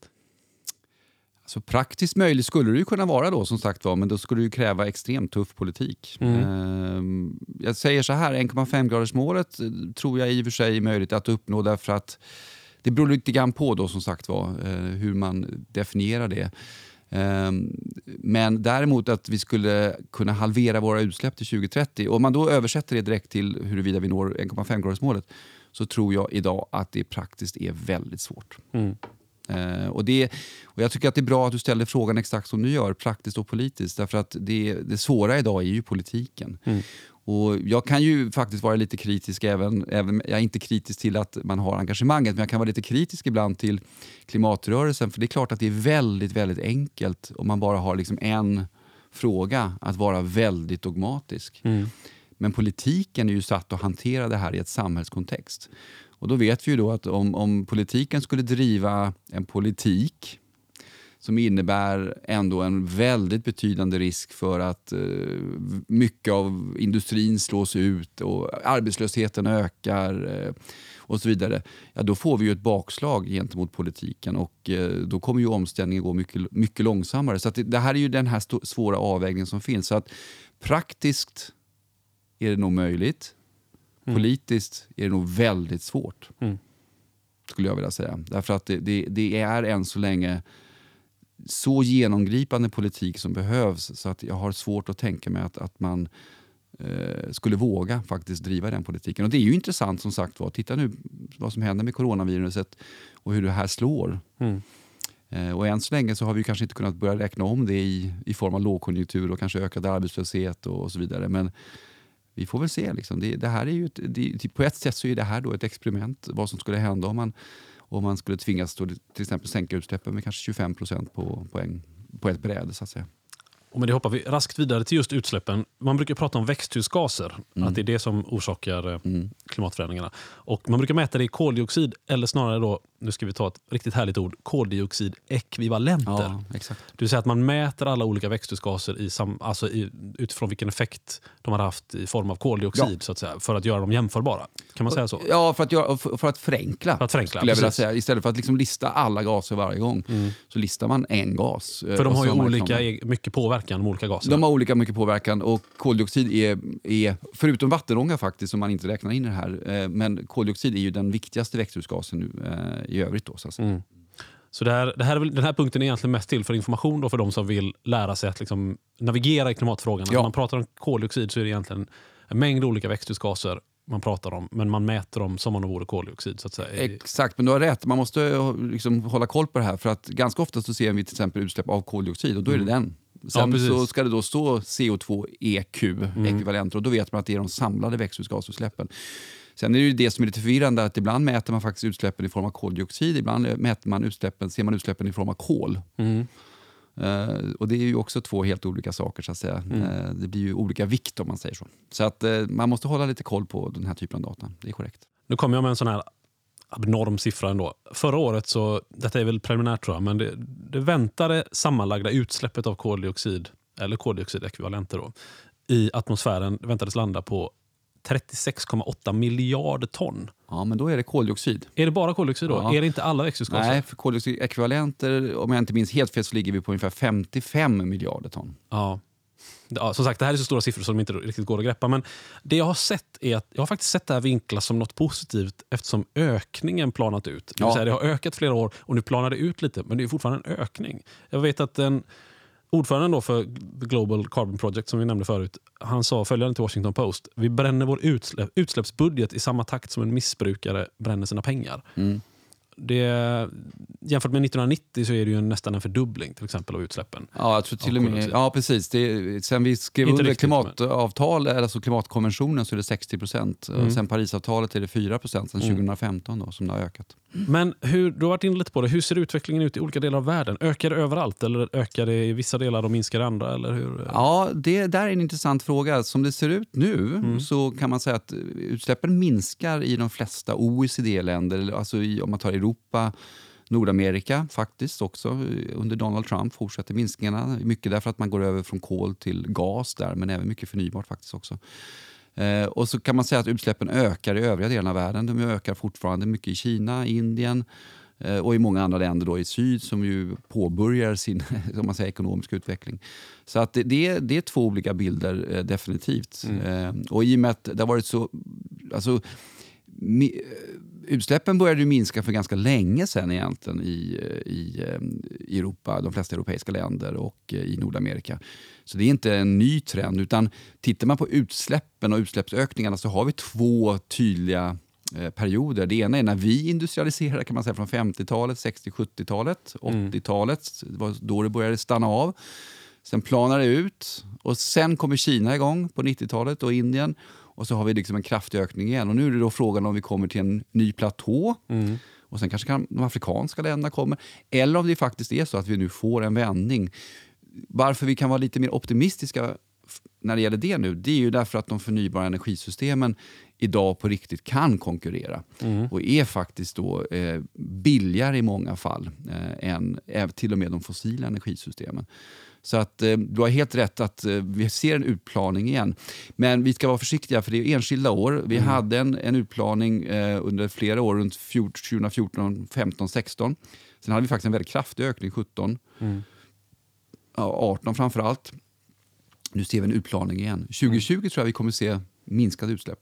Så praktiskt möjligt skulle det ju kunna vara då som sagt var, men då skulle det kräva extremt tuff politik. Ehm, jag säger så här, 1,5-gradersmålet eh, tror jag i och för sig är möjligt att uppnå därför att det beror lite grann på då som sagt var eh, hur man definierar det. Ehm, Men däremot att vi skulle kunna halvera våra utsläpp till 2030. Om man då översätter det direkt till huruvida vi når 1,5-gradersmålet så tror jag idag att det praktiskt är väldigt svårt. Mm. Eh, och det, och jag tycker att det är bra att du ställer frågan exakt som du gör, praktiskt och politiskt. Därför att det, det svåra idag är ju politiken. Mm. Och jag kan ju faktiskt vara lite kritisk, även, även, jag är inte kritisk till att man har engagemanget, men jag kan vara lite kritisk ibland till klimatrörelsen. För det är klart att det är väldigt, väldigt enkelt om man bara har liksom en fråga, att vara väldigt dogmatisk. Mm. Men politiken är ju satt att hantera det här i ett samhällskontext. Och då vet vi ju då att om, om politiken skulle driva en politik som innebär ändå en väldigt betydande risk för att eh, mycket av industrin slås ut och arbetslösheten ökar eh, och så vidare. Ja, då får vi ju ett bakslag gentemot politiken och eh, då kommer ju omställningen gå mycket, mycket långsammare. Så att det, det här är ju den här svåra avvägningen som finns. Så att praktiskt är det nog möjligt. Politiskt är det nog väldigt svårt. Mm. Skulle jag vilja säga. Därför att det, det, det är än så länge så genomgripande politik som behövs så att jag har svårt att tänka mig att, att man eh, skulle våga faktiskt driva den politiken. Och det är ju intressant som sagt var. Titta nu vad som händer med coronaviruset och hur det här slår. Mm. Eh, och än så länge så har vi kanske inte kunnat börja räkna om det i, i form av lågkonjunktur och kanske ökad arbetslöshet och, och så vidare. Men vi får väl se. Liksom. Det, det här är ju ett, det, på ett sätt så är det här då ett experiment. Vad som skulle hända om man, om man skulle tvingas då, till exempel sänka utsläppen med kanske 25 procent på, på, en, på ett bräde. Så att säga. Och med det hoppar vi raskt vidare till just utsläppen. Man brukar prata om växthusgaser, att det är det som orsakar eh, klimatförändringarna. Och man brukar mäta det i koldioxid, eller snarare då, nu ska vi ta ett riktigt härligt ord, koldioxidekvivalenter. Ja, exakt. Det vill säga att man mäter alla olika växthusgaser i sam, alltså i, utifrån vilken effekt de har haft i form av koldioxid Ja. så att säga, för att göra dem jämförbara. Kan man säga så? Ja, för att, göra, för, för att förenkla. För att förenkla, skulle jag vilja säga. Istället för att liksom lista alla gaser varje gång så listar man en gas. eh, För de har ju olika, liksom- e- mycket påverkan, de olika gaserna. De har olika mycket påverkan och koldioxid är, är förutom vattenånga faktiskt, som man inte räknar in i det här, eh, men koldioxid är ju den viktigaste växthusgasen nu, eh, i övrigt. Då, så. Mm. Så det här, det här den här punkten är egentligen mest till för information då för de som vill lära sig att liksom navigera i klimatfrågan. Ja. När man pratar om koldioxid så är det egentligen en mängd olika växthusgaser man pratar om, men man mäter dem som om de vore koldioxid. Så att säga. Exakt, men du har rätt. Man måste liksom hålla koll på det här. För att ganska ofta så ser vi till exempel utsläpp av koldioxid och då är det den. Sen Mm. Ja. Mm. så ska det då stå CO2-EQ, ekvivalenter, och då vet man att det är de samlade växthusgasutsläppen. Sen är det ju det som är lite förvirrande att ibland mäter man faktiskt utsläppen i form av koldioxid, ibland mäter man utsläppen, ser man utsläppen i form av kol. Mm. Eh, och det är ju också två helt olika saker så att säga. Mm. Eh, det blir ju olika vikt om man säger så. Så att eh, man måste hålla lite koll på den här typen av data. Det är korrekt. Nu kommer jag med en sån här abnorm siffra ändå. Förra året, så, detta är väl preliminärt tror jag, men det, det väntade sammanlagda utsläppet av koldioxid, eller koldioxidekvivalenter då, i atmosfären väntades landa på 36,8 miljarder ton. Ja, men då är det koldioxid. Är det bara koldioxid då? Ja. Är det inte alla växthusgaser? Nej, för koldioxidekvivalenter, om jag inte minns helt fel, så ligger vi på ungefär 55 miljarder ton. Ja. Ja, som sagt, det här är så stora siffror som de inte riktigt går att greppa. Men det jag har sett är att jag har faktiskt sett det här vinklas som något positivt eftersom ökningen planat ut. Det, Ja. säga, det har ökat flera år och nu planar det ut lite, men det är fortfarande en ökning. Jag vet att den ordföranden då för Global Carbon Project som vi nämnde förut, han sa följande till Washington Post. Vi bränner vår utsläpp, utsläppsbudget i samma takt som en missbrukare bränner sina pengar. Mm. Det, jämfört med 1990 så är det ju nästan en fördubbling till exempel av utsläppen. Ja, jag tror till och med, ja precis. Det, sen vi skrev Inte under riktigt, klimatavtal, alltså klimatkonventionen så är det 60 procent. Mm. Sen Parisavtalet är det 4 procent sen 2015 då, som det har ökat. Men hur, du har varit inne lite på det. Hur ser utvecklingen ut i olika delar av världen? Ökar det överallt eller ökar det i vissa delar och minskar i andra? Eller hur? Ja, det där är en intressant fråga. Som det ser ut nu Mm. så kan man säga att utsläppen minskar i de flesta OECD-länder. Alltså i, om man tar Europa, Nordamerika faktiskt också. Under Donald Trump fortsätter minskningarna. Mycket därför att man går över från kol till gas där, men även mycket förnybart faktiskt också. Eh, och så kan man säga att utsläppen ökar i övriga delar av världen. De ökar fortfarande mycket i Kina, Indien eh, och i många andra länder då i syd som ju påbörjar sin [LAUGHS] som man säger, ekonomiska utveckling. Så att det, det, är, det är två olika bilder eh, definitivt. Eh, och i och med att det har varit så... Alltså, mi, utsläppen började ju minska för ganska länge sedan egentligen i, i, eh, i Europa, de flesta europeiska länder och eh, i Nordamerika. Så det är inte en ny trend. utan Tittar man på utsläppen och utsläppsökningarna så har vi två tydliga eh, perioder. Det ena är när vi industrialiserade kan man säga från 50-talet, 60-70-talet, 80-talet. Det var då det började stanna av. Sen planar det ut och sen kommer Kina igång på 90-talet och Indien. Och så har vi liksom en kraftig ökning igen. Och nu är det då frågan om vi kommer till en ny platå. Och sen kanske kan de afrikanska länderna kommer. Eller om det faktiskt är så att vi nu får en vändning. Varför vi kan vara lite mer optimistiska när det gäller det nu, det är ju därför att de förnybara energisystemen idag på riktigt kan konkurrera. Och är faktiskt då eh, billigare i många fall eh, än eh, till och med de fossila energisystemen. Så att eh, du har helt rätt att eh, vi ser en utplaning igen. Men vi ska vara försiktiga för det är enskilda år. Vi hade en, en utplaning eh, under flera år, runt 14, 2014, 15, 16. Sen hade vi faktiskt en väldigt kraftig ökning 17. Ja, 18 framför allt. Nu ser vi en utplaning igen. 2020 tror jag vi kommer se minskade utsläpp.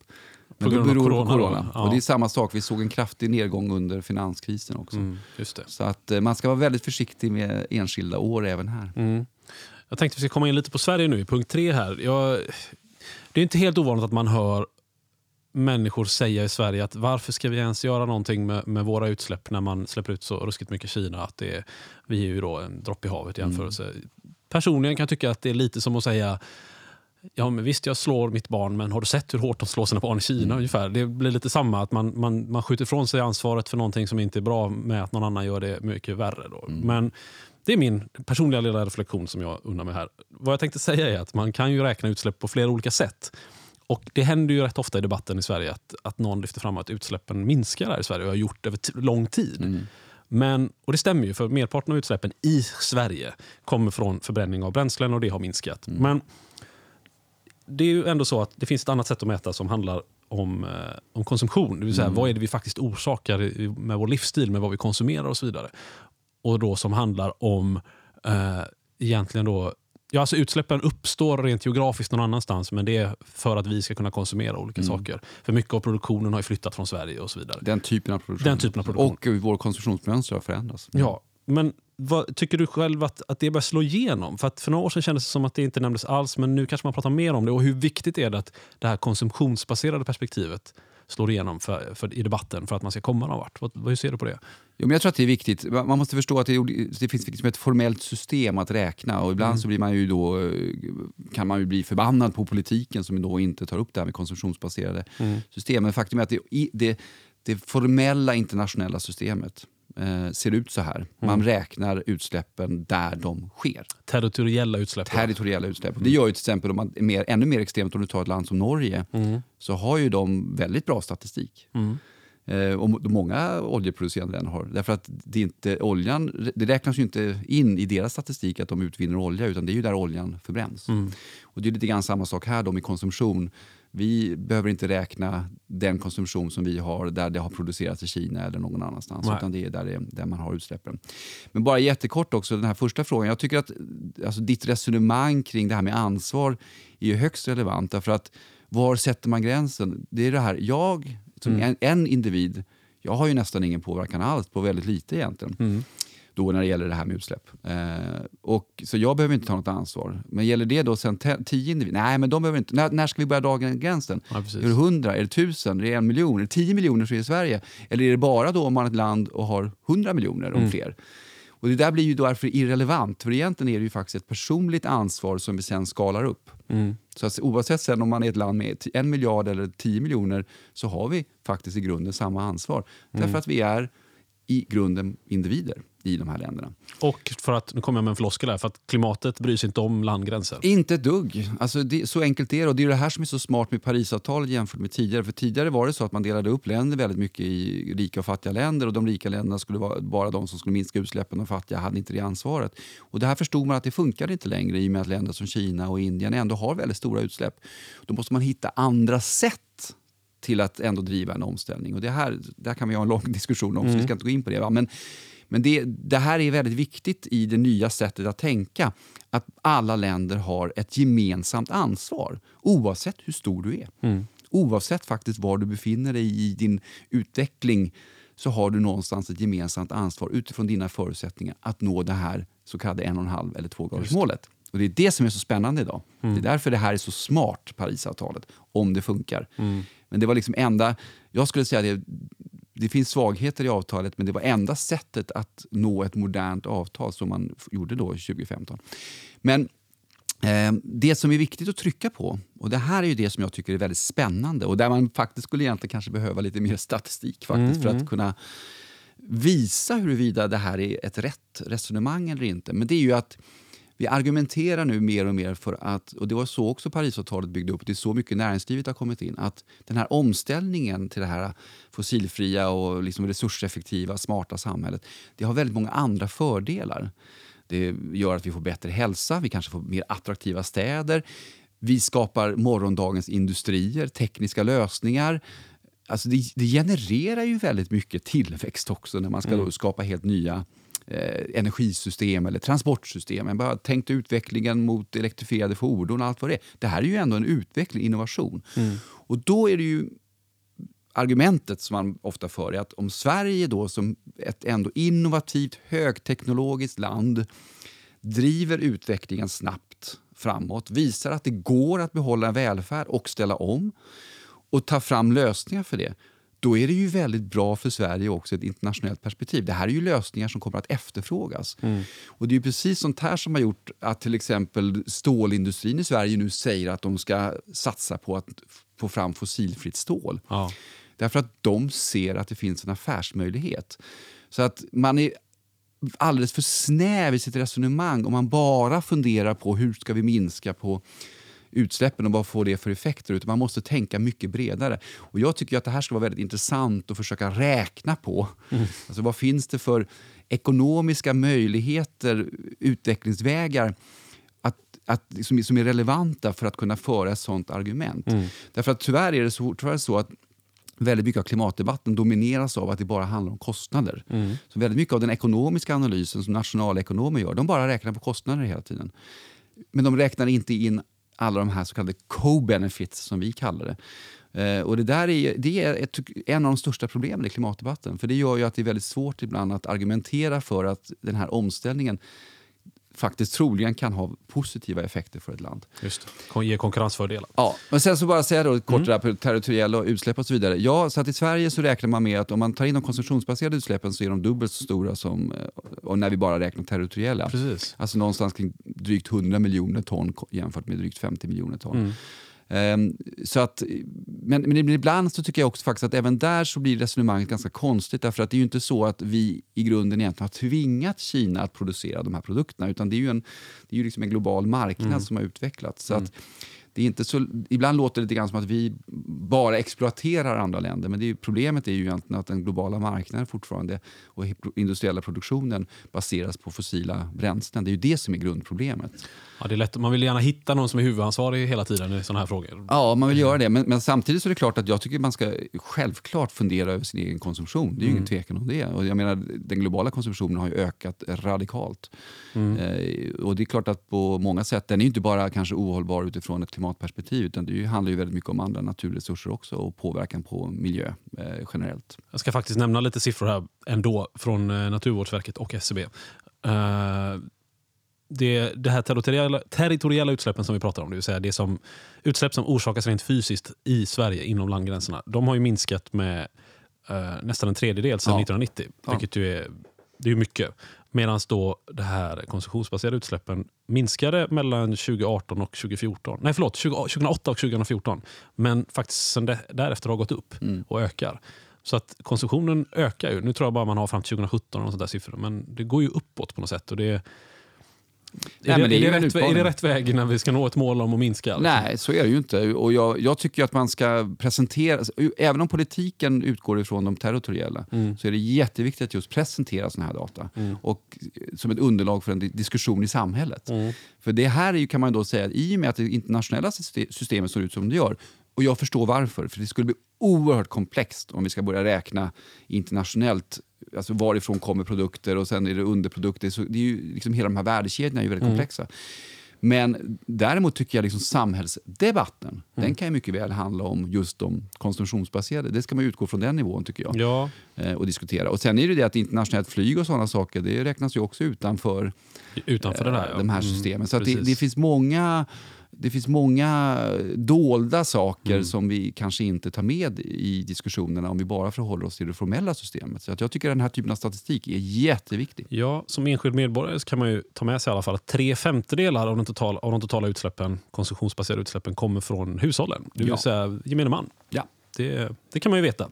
Men På det grund av beror corona corona. Ja. Och det är samma sak, vi såg en kraftig nedgång under finanskrisen också. Mm. Så att eh, man ska vara väldigt försiktig med enskilda år även här. Mm. Jag tänkte att vi ska komma in lite på Sverige nu i punkt tre här. Jag, det är inte helt ovanligt att man hör människor säga i Sverige att varför ska vi ens göra någonting med, med våra utsläpp när man släpper ut så ruskigt mycket Kina? Att det är, vi är ju då en droppe i havet i jämförelse. Personligen kan jag tycka att det är lite som att säga Ja, men visst, jag slår mitt barn, men har du sett hur hårt de slår sina barn i Kina? ungefär? Det blir lite samma, att man, man, man skjuter ifrån sig ansvaret för någonting som inte är bra med att någon annan gör det mycket värre. Då. Men det är min personliga lilla reflektion som jag undrar mig här. Vad jag tänkte säga är att man kan ju räkna utsläpp på flera olika sätt. Och Det händer ju rätt ofta i debatten i Sverige att, att någon lyfter fram att utsläppen minskar här i Sverige och har gjort det över lång tid. Men, och det stämmer ju, för merparten av utsläppen i Sverige kommer från förbränning av bränslen och det har minskat. Men det är ju ändå så att det finns ett annat sätt att mäta som handlar om, eh, om konsumtion. Det vill säga vad är det vi faktiskt orsakar i- med vår livsstil, med vad vi konsumerar och så vidare. Och då som handlar om eh, egentligen då Ja, alltså utsläppen uppstår rent geografiskt någon annanstans men det är för att vi ska kunna konsumera olika saker. För mycket av produktionen har flyttat från Sverige och så vidare. Den typen av produktion. Den typen av produktion. Och hur vår konsumtionsmönster har förändrats. Ja, men vad, tycker du själv att, att det börjar slå igenom? För, att för några år sedan kändes det som att det inte nämndes alls, men nu kanske man pratar mer om det. Och hur viktigt är det att det här konsumtionsbaserade perspektivet slår igenom för, för, i debatten för att man ska komma någon vart? Vad, hur ser du på det? Jo, men jag tror att det är viktigt. Man måste förstå att det, det finns liksom ett formellt system att räkna och ibland så blir man ju då, eh, kan man ju bli förbannad på politiken som då inte tar upp det här med konsumtionsbaserade system. Men faktum är att det, det, det formella internationella systemet eh, ser ut så här. Man räknar utsläppen där de sker. Territoriella utsläpp. Territoriella utsläpp. Det gör ju till exempel, om man är mer, ännu mer extremt om du tar ett land som Norge, så har ju de väldigt bra statistik. Eh, och må- många oljeproducerande länder har. Därför att det, inte, oljan, det räknas ju inte in i deras statistik att de utvinner olja, utan det är ju där oljan förbränns. Och det är lite grann samma sak här då med konsumtion. Vi behöver inte räkna den konsumtion som vi har där det har producerats i Kina eller någon annanstans. Nej. Utan det är där, det, där man har utsläppen. Men bara jättekort också, den här första frågan. Jag tycker att alltså, ditt resonemang kring det här med ansvar är ju högst relevant. Därför att var sätter man gränsen? Det är det här, jag som en, en individ, jag har ju nästan ingen påverkan alls på väldigt lite egentligen. Då när det gäller det här med utsläpp. Eh, och, så jag behöver inte ta något ansvar. Men gäller det då sen tio individer? Nej, men de behöver inte. När, när ska vi börja dra gränsen? Ja, är det hundra? Är det tusen? Är det en miljon? Är det tio miljoner så är det Sverige? Eller är det bara då om man är ett land och har hundra miljoner om fler? Och det där blir ju därför irrelevant, för egentligen är det ju faktiskt ett personligt ansvar som vi sen skalar upp. Så att oavsett sen om man är ett land med en miljard eller tio miljoner så har vi faktiskt i grunden samma ansvar. Därför att vi är i grunden individer i de här länderna. Och för att, nu kommer jag med en floskel här, för att klimatet bryr sig inte om landgränser. Inte ett dugg. Alltså det, så enkelt är det. Och det är det här som är så smart med Parisavtalet jämfört med tidigare. För tidigare var det så att man delade upp länder väldigt mycket i rika och fattiga länder och de rika länderna skulle vara bara de som skulle minska utsläppen och fattiga hade inte det ansvaret. Och det här förstod man att det funkar inte längre i och med att länder som Kina och Indien ändå har väldigt stora utsläpp. Då måste man hitta andra sätt till att ändå driva en omställning. Och det här, det här kan vi ha en lång [LAUGHS] diskussion om, mm. så vi ska inte gå in på det. Va? Men, men det, det, här är väldigt viktigt i det nya sättet att tänka. Att alla länder har ett gemensamt ansvar, oavsett hur stor du är. Mm. Oavsett faktiskt var du befinner dig i din utveckling så har du någonstans ett gemensamt ansvar utifrån dina förutsättningar att nå det här så kallade en och en halv eller tvågradersmålet. Och det är det som är så spännande idag. Mm. Det är därför det här är så smart, Parisavtalet, om det funkar. Mm. Men det var liksom enda, jag skulle säga det, det finns svagheter i avtalet men det var enda sättet att nå ett modernt avtal som man gjorde då 2015. Men eh, det som är viktigt att trycka på, och det här är ju det som jag tycker är väldigt spännande och där man faktiskt skulle egentligen kanske behöva lite mer statistik faktiskt mm, för att mm. kunna visa huruvida det här är ett rätt resonemang eller inte. Men det är ju att vi argumenterar nu mer och mer för att, och det var så också Parisavtalet byggde upp, det är så mycket näringslivet har kommit in, att den här omställningen till det här fossilfria och liksom resurseffektiva, smarta samhället, det har väldigt många andra fördelar. Det gör att vi får bättre hälsa, vi kanske får mer attraktiva städer, vi skapar morgondagens industrier, tekniska lösningar. Alltså det, det genererar ju väldigt mycket tillväxt också när man ska mm. skapa helt nya eh, energisystem eller transportsystem. Jag bara tänkte utvecklingen mot elektrifierade fordon och allt vad det är. Det här är ju ändå en utveckling, innovation. Mm. Och då är det ju argumentet som man ofta för är att om Sverige då som ett ändå innovativt, högteknologiskt land driver utvecklingen snabbt framåt, visar att det går att behålla en välfärd och ställa om och ta fram lösningar för det då är det ju väldigt bra för Sverige också ett internationellt perspektiv. Det här är ju lösningar som kommer att efterfrågas. Mm. Och det är precis sånt här som har gjort att till exempel stålindustrin i Sverige nu säger att de ska satsa på att få fram fossilfritt stål. Ja. Därför att de ser att det finns en affärsmöjlighet. Så att man är alldeles för snäv i sitt resonemang om man bara funderar på hur ska vi minska på utsläppen och vad får det för effekter. Utan man måste tänka mycket bredare. Och Jag tycker att det här ska vara väldigt intressant att försöka räkna på. Mm. Alltså, vad finns det för ekonomiska möjligheter, utvecklingsvägar att, att, som, som är relevanta för att kunna föra ett sånt argument. Mm. Därför att tyvärr är det så, tyvärr så att väldigt mycket av klimatdebatten domineras av att det bara handlar om kostnader. Mm. Så väldigt mycket av den ekonomiska analysen som nationalekonomer gör, de bara räknar på kostnader hela tiden. Men de räknar inte in alla de här så kallade co-benefits som vi kallar det. Eh, och det där är, det är ett, en av de största problemen i klimatdebatten. För det gör ju att det är väldigt svårt ibland att argumentera för att den här omställningen faktiskt troligen kan ha positiva effekter för ett land. Just det. Ge konkurrensfördelar. Ja, men sen så bara säga då kort mm. där territoriella utsläpp och så vidare. Ja, så att i Sverige så räknar man med att om man tar in de konsumtionsbaserade utsläppen så är de dubbelt så stora som eh, och när vi bara räknar territoriella. Precis. Alltså någonstans kring drygt 100 miljoner ton jämfört med drygt 50 miljoner ton. Mm. Um, så att, men, men ibland så tycker jag också faktiskt att även där så blir resonemanget ganska konstigt därför att det är ju inte så att vi i grunden egentligen har tvingat Kina att producera de här produkterna utan det är ju en, det är ju liksom en global marknad mm. som har utvecklats. Så mm. att, det är inte så, ibland låter det lite grann som att vi bara exploaterar andra länder men det är, problemet är ju egentligen att den globala marknaden fortfarande och industriella produktionen baseras på fossila bränslen. Det är ju det som är grundproblemet. Ja, det är lätt. Man vill gärna hitta någon som är huvudansvarig hela tiden i sådana här frågor. Ja, man vill göra det. Men, men, samtidigt så är det klart att jag tycker man ska självklart fundera över sin egen konsumtion. Det är ju mm. ingen tvekan om det. Och jag menar, den globala konsumtionen har ju ökat radikalt. Mm. Eh, och det är klart att på många sätt, den är inte bara kanske ohållbar utifrån ett klimatperspektiv utan det handlar ju väldigt mycket om andra naturresurser också och påverkan på miljö eh, generellt. Jag ska faktiskt nämna lite siffror här ändå från eh, Naturvårdsverket och SCB. Uh, eh, det, det här territoriella, territoriella utsläppen som vi pratar om, det vill säga det som, utsläpp som orsakas rent fysiskt i Sverige inom landgränserna, de har ju minskat med uh, nästan en tredjedel sedan ja. 1990. Vilket ju är, det är mycket. Medan då det här konsumtionsbaserade utsläppen minskade mellan 2018 och 2014. Nej förlåt, 20, 2008 och 2014. Men faktiskt sen det, därefter har gått upp mm. och ökar. Så att konsumtionen ökar ju. Nu tror jag bara man har fram till 2017 och där siffror. Men det går ju uppåt på något sätt. Och det, Nej, är, det, det är är, ju det en rätt, är utmaning. det rätt väg när vi ska nå ett mål om att minska? liksom? Nej, så är det ju inte. Och jag, jag tycker att man ska presentera, även om politiken utgår ifrån de territoriella, Mm. så är det jätteviktigt att just presentera såna här data. Och som ett underlag för en di- diskussion i samhället. Mm. För det här är ju, kan man då säga, i och med att det internationella syste- systemet ser ut som det gör, och jag förstår varför, för det skulle bli oerhört komplext om vi ska börja räkna internationellt Alltså varifrån kommer produkter och sen är det underprodukter. Så det är ju liksom hela de här värdekedjorna är ju väldigt komplexa. Men däremot tycker jag liksom samhällsdebatten, den kan ju mycket väl handla om just de konsumtionsbaserade. Det ska man utgå från den nivån tycker jag. Ja, Eh, och diskutera. Och sen är det det att internationellt flyg och sådana saker, det räknas ju också utanför utanför det där. eh, Ja. de här Mm, systemen. Så att det, det finns många det finns många dolda saker Mm. som vi kanske inte tar med i diskussionerna om vi bara förhåller oss till det formella systemet. Så att jag tycker att den här typen av statistik är jätteviktig. Ja, som enskild medborgare kan man ju ta med sig i alla fall att tre femtedelar av, den totala, av de totala utsläppen, konsumtionsbaserade utsläppen kommer från hushållen. Det vill Ja. säga gemene man. Ja. Det, det kan man ju veta.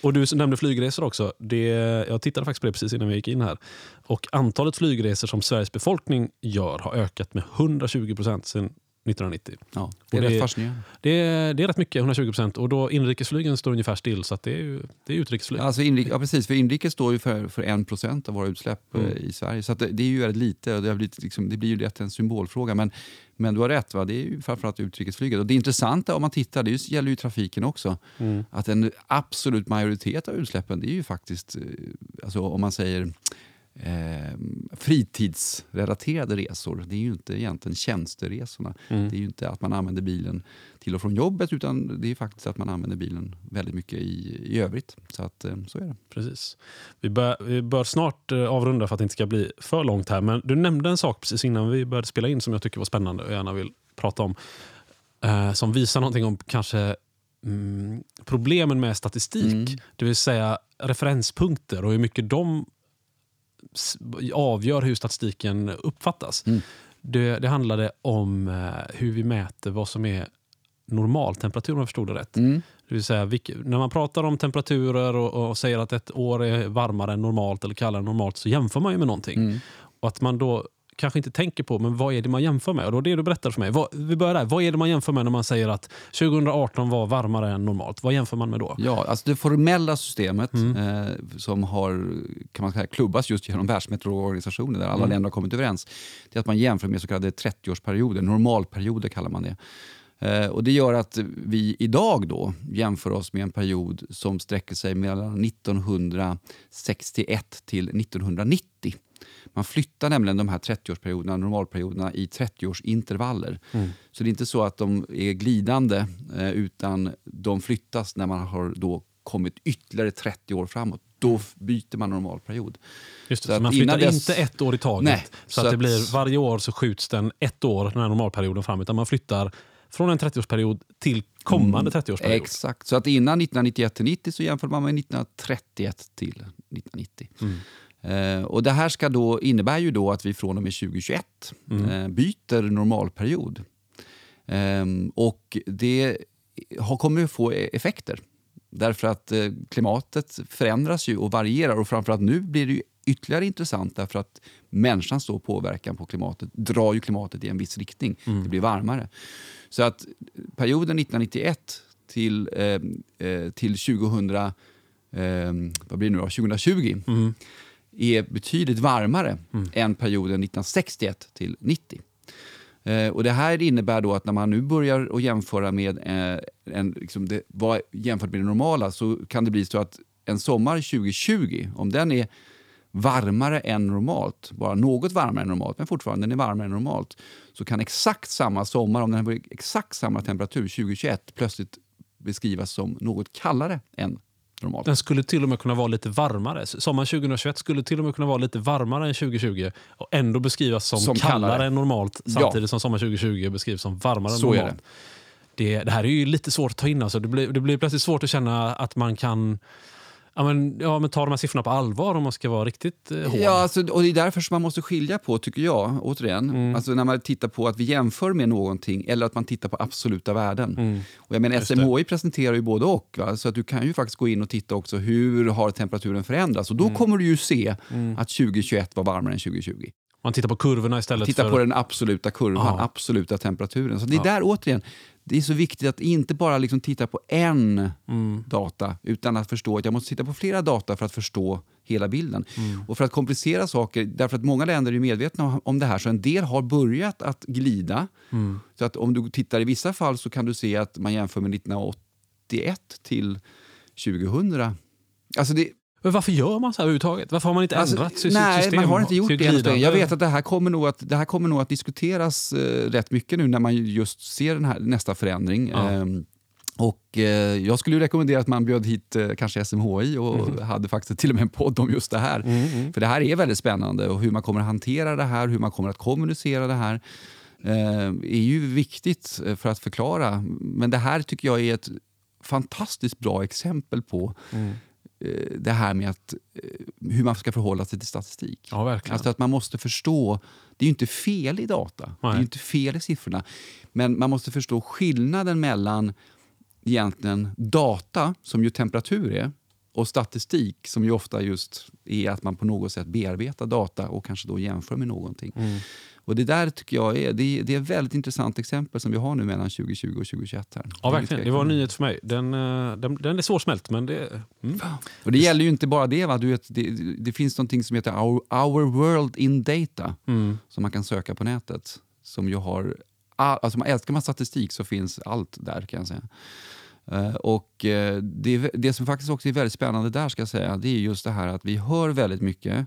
Och Du nämnde flygresor också. Det, jag tittade faktiskt på det precis innan vi gick in här. Och Antalet flygresor som Sveriges befolkning gör har ökat med 120 procent sedan 1990. Ja, det är det- rätt fascinerande. Det är, det är rätt mycket, 120 procent. Och då inrikesflygen står ungefär still, så det är, ju, det är utrikesflyg. Alltså inrik, ja, precis, för inrikes står ju för, för 1 av våra utsläpp Mm. eh, i Sverige. Så det, det är ju väldigt lite och det, har blivit, liksom, det blir ju lätt en symbolfråga. Men, men du har rätt, va? det är ju framförallt utrikesflyget. Och det intressanta om man tittar, det gäller ju trafiken också, Mm. att en absolut majoritet av utsläppen det är ju faktiskt, eh, alltså om man säger eh, fritidsrelaterade resor. Det är ju inte egentligen tjänsteresorna. Mm. Det är ju inte att man använder bilen till och från jobbet utan det är faktiskt att man använder bilen väldigt mycket i, i övrigt. Så att eh, så är det. Precis. Vi bör, vi bör snart eh, avrunda för att det inte ska bli för långt här. Men du nämnde en sak precis innan vi började spela in som jag tycker var spännande och gärna vill prata om. Eh, som visar någonting om kanske mm, problemen med statistik. Mm. Det vill säga referenspunkter och hur mycket de avgör hur statistiken uppfattas. Mm. Det, det handlade om eh, hur vi mäter vad som är normaltemperatur om jag förstod det rätt. Mm. Det vill säga, när man pratar om temperaturer och, och säger att ett år är varmare än normalt eller kallare än normalt så jämför man ju med någonting. Mm. Och att man då kanske inte tänker på men vad är det man jämför med. Och då är det du berättar för mig. Vad, vi börjar där. Vad är det man jämför med när man säger att 2018 var varmare än normalt? Vad jämför man med då? Ja, alltså det formella systemet Mm. eh, som har kan man säga, klubbas just genom Världsmeteorologorganisationen där alla Mm. länder har kommit överens, det är att man jämför med så kallade 30-årsperioder, normalperioder kallar man det. Eh, och det gör att vi idag då jämför oss med en period som sträcker sig mellan 1961 till 1990. Man flyttar nämligen de här 30-årsperioderna, normalperioderna, i 30-årsintervaller. Mm. Så det är inte så att de är glidande, eh, utan de flyttas när man har då kommit ytterligare 30 år framåt. Då f- byter man normalperiod. Just det, Så så man flyttar dess- inte ett år i taget. Nej, så, så att det att- blir varje år så skjuts den ett år, den här normalperioden fram. Utan man flyttar från en 30-årsperiod till kommande 30-årsperiod. Exakt. Så att innan 1991 till 90 så jämför man med 1931 till 1990. Mm. Eh, och det här ska då, innebär ju då att vi från och med 2021 Mm. eh, byter normalperiod. Ehm, och det har, kommer att få e- effekter. Därför att eh, klimatet förändras ju och varierar och framförallt nu blir det ju ytterligare intressant därför att människans då påverkan på klimatet drar ju klimatet i en viss riktning. Mm. Det blir varmare. Så att perioden 1991 till, eh, eh, till 2000, eh, vad blir det nu då? 2020 Mm. Är betydligt varmare Mm. än perioden 1961 till 90. Eh, och det här innebär då att när man nu börjar att jämföra med eh, en, liksom det, vad, jämfört med det normala så kan det bli så att en sommar 2020, om den är varmare än normalt, bara något varmare än normalt, men fortfarande den är varmare än normalt, så kan exakt samma sommar, om den har exakt samma temperatur 2021, plötsligt beskrivas som något kallare än normalt. Den skulle till och med kunna vara lite varmare. Sommaren 2021 skulle till och med kunna vara lite varmare än 2020 och ändå beskrivas som, Som kallare, kallare. än normalt Ja. samtidigt som sommaren 2020 beskrivs som varmare än Så är normalt. Det. Det, här är ju lite svårt att ta in. Alltså. Det, blir, det blir plötsligt svårt att känna att man kan Ja men, ja, men ta de här siffrorna på allvar om man ska vara riktigt eh, hård. Ja, alltså, och det är därför som man måste skilja på, tycker jag, återigen. Mm. Alltså när man tittar på att vi jämför med någonting eller att man tittar på absoluta värden. Mm. Och jag menar. SMHI presenterar ju både och. Va? Så att du kan ju faktiskt gå in och titta också hur har temperaturen förändrats. Och då Mm. kommer du ju se att 2021 var varmare än 2020. Man tittar på kurvorna istället Titta för... på den absoluta kurvan, Ja. absoluta temperaturen. Så det är Ja. där återigen, det är så viktigt att inte bara liksom titta på en Mm. data utan att förstå att jag måste titta på flera data för att förstå hela bilden. Mm. Och för att komplicera saker, därför att många länder är medvetna om det här så en del har börjat att glida. Mm. Så att om du tittar i vissa fall så kan du se att man jämför med 1981 till 2000. Alltså det, Men varför gör man så här överhuvudtaget? Varför har man inte Alltså, ändrat sitt nej, system? man har inte gjort det. Jag vet att det här kommer nog att, det här kommer nog att diskuteras eh, rätt mycket nu när man just ser den här, nästa förändring. Ja. Ehm, och eh, Jag skulle rekommendera att man bjöd hit eh, kanske SMHI och Mm. hade faktiskt till och med en podd om just det här. För det här är väldigt spännande och hur man kommer att hantera det här, hur man kommer att kommunicera det här eh, är ju viktigt eh, för att förklara. Men det här tycker jag är ett fantastiskt bra exempel på Mm. Eh, det här med att, eh, hur man ska förhålla sig till statistik. Ja, verkligen. Alltså att man måste förstå, det är ju inte fel i data, det är Nej. ju inte fel i siffrorna. Men man måste förstå skillnaden mellan egentligen data, som ju temperatur är, och statistik som ju ofta just är att man på något sätt bearbetar data och kanske då jämför med någonting. Mm. Och det där tycker jag är, det är, det är ett väldigt intressant exempel som vi har nu mellan 2020 och 2021. Här. Ja, verkligen. Det var en nyhet för mig. Den, eh, den, den är svårsmält, men det... Mm. Och det gäller ju inte bara det. Va? Du vet, det, det finns någonting som heter Our, Our World in Data Mm. som man kan söka på nätet. Som ju har all, alltså man älskar man statistik så finns allt där kan jag säga. Eh, och eh, det, det som faktiskt också är väldigt spännande där ska säga, det är just det här att vi hör väldigt mycket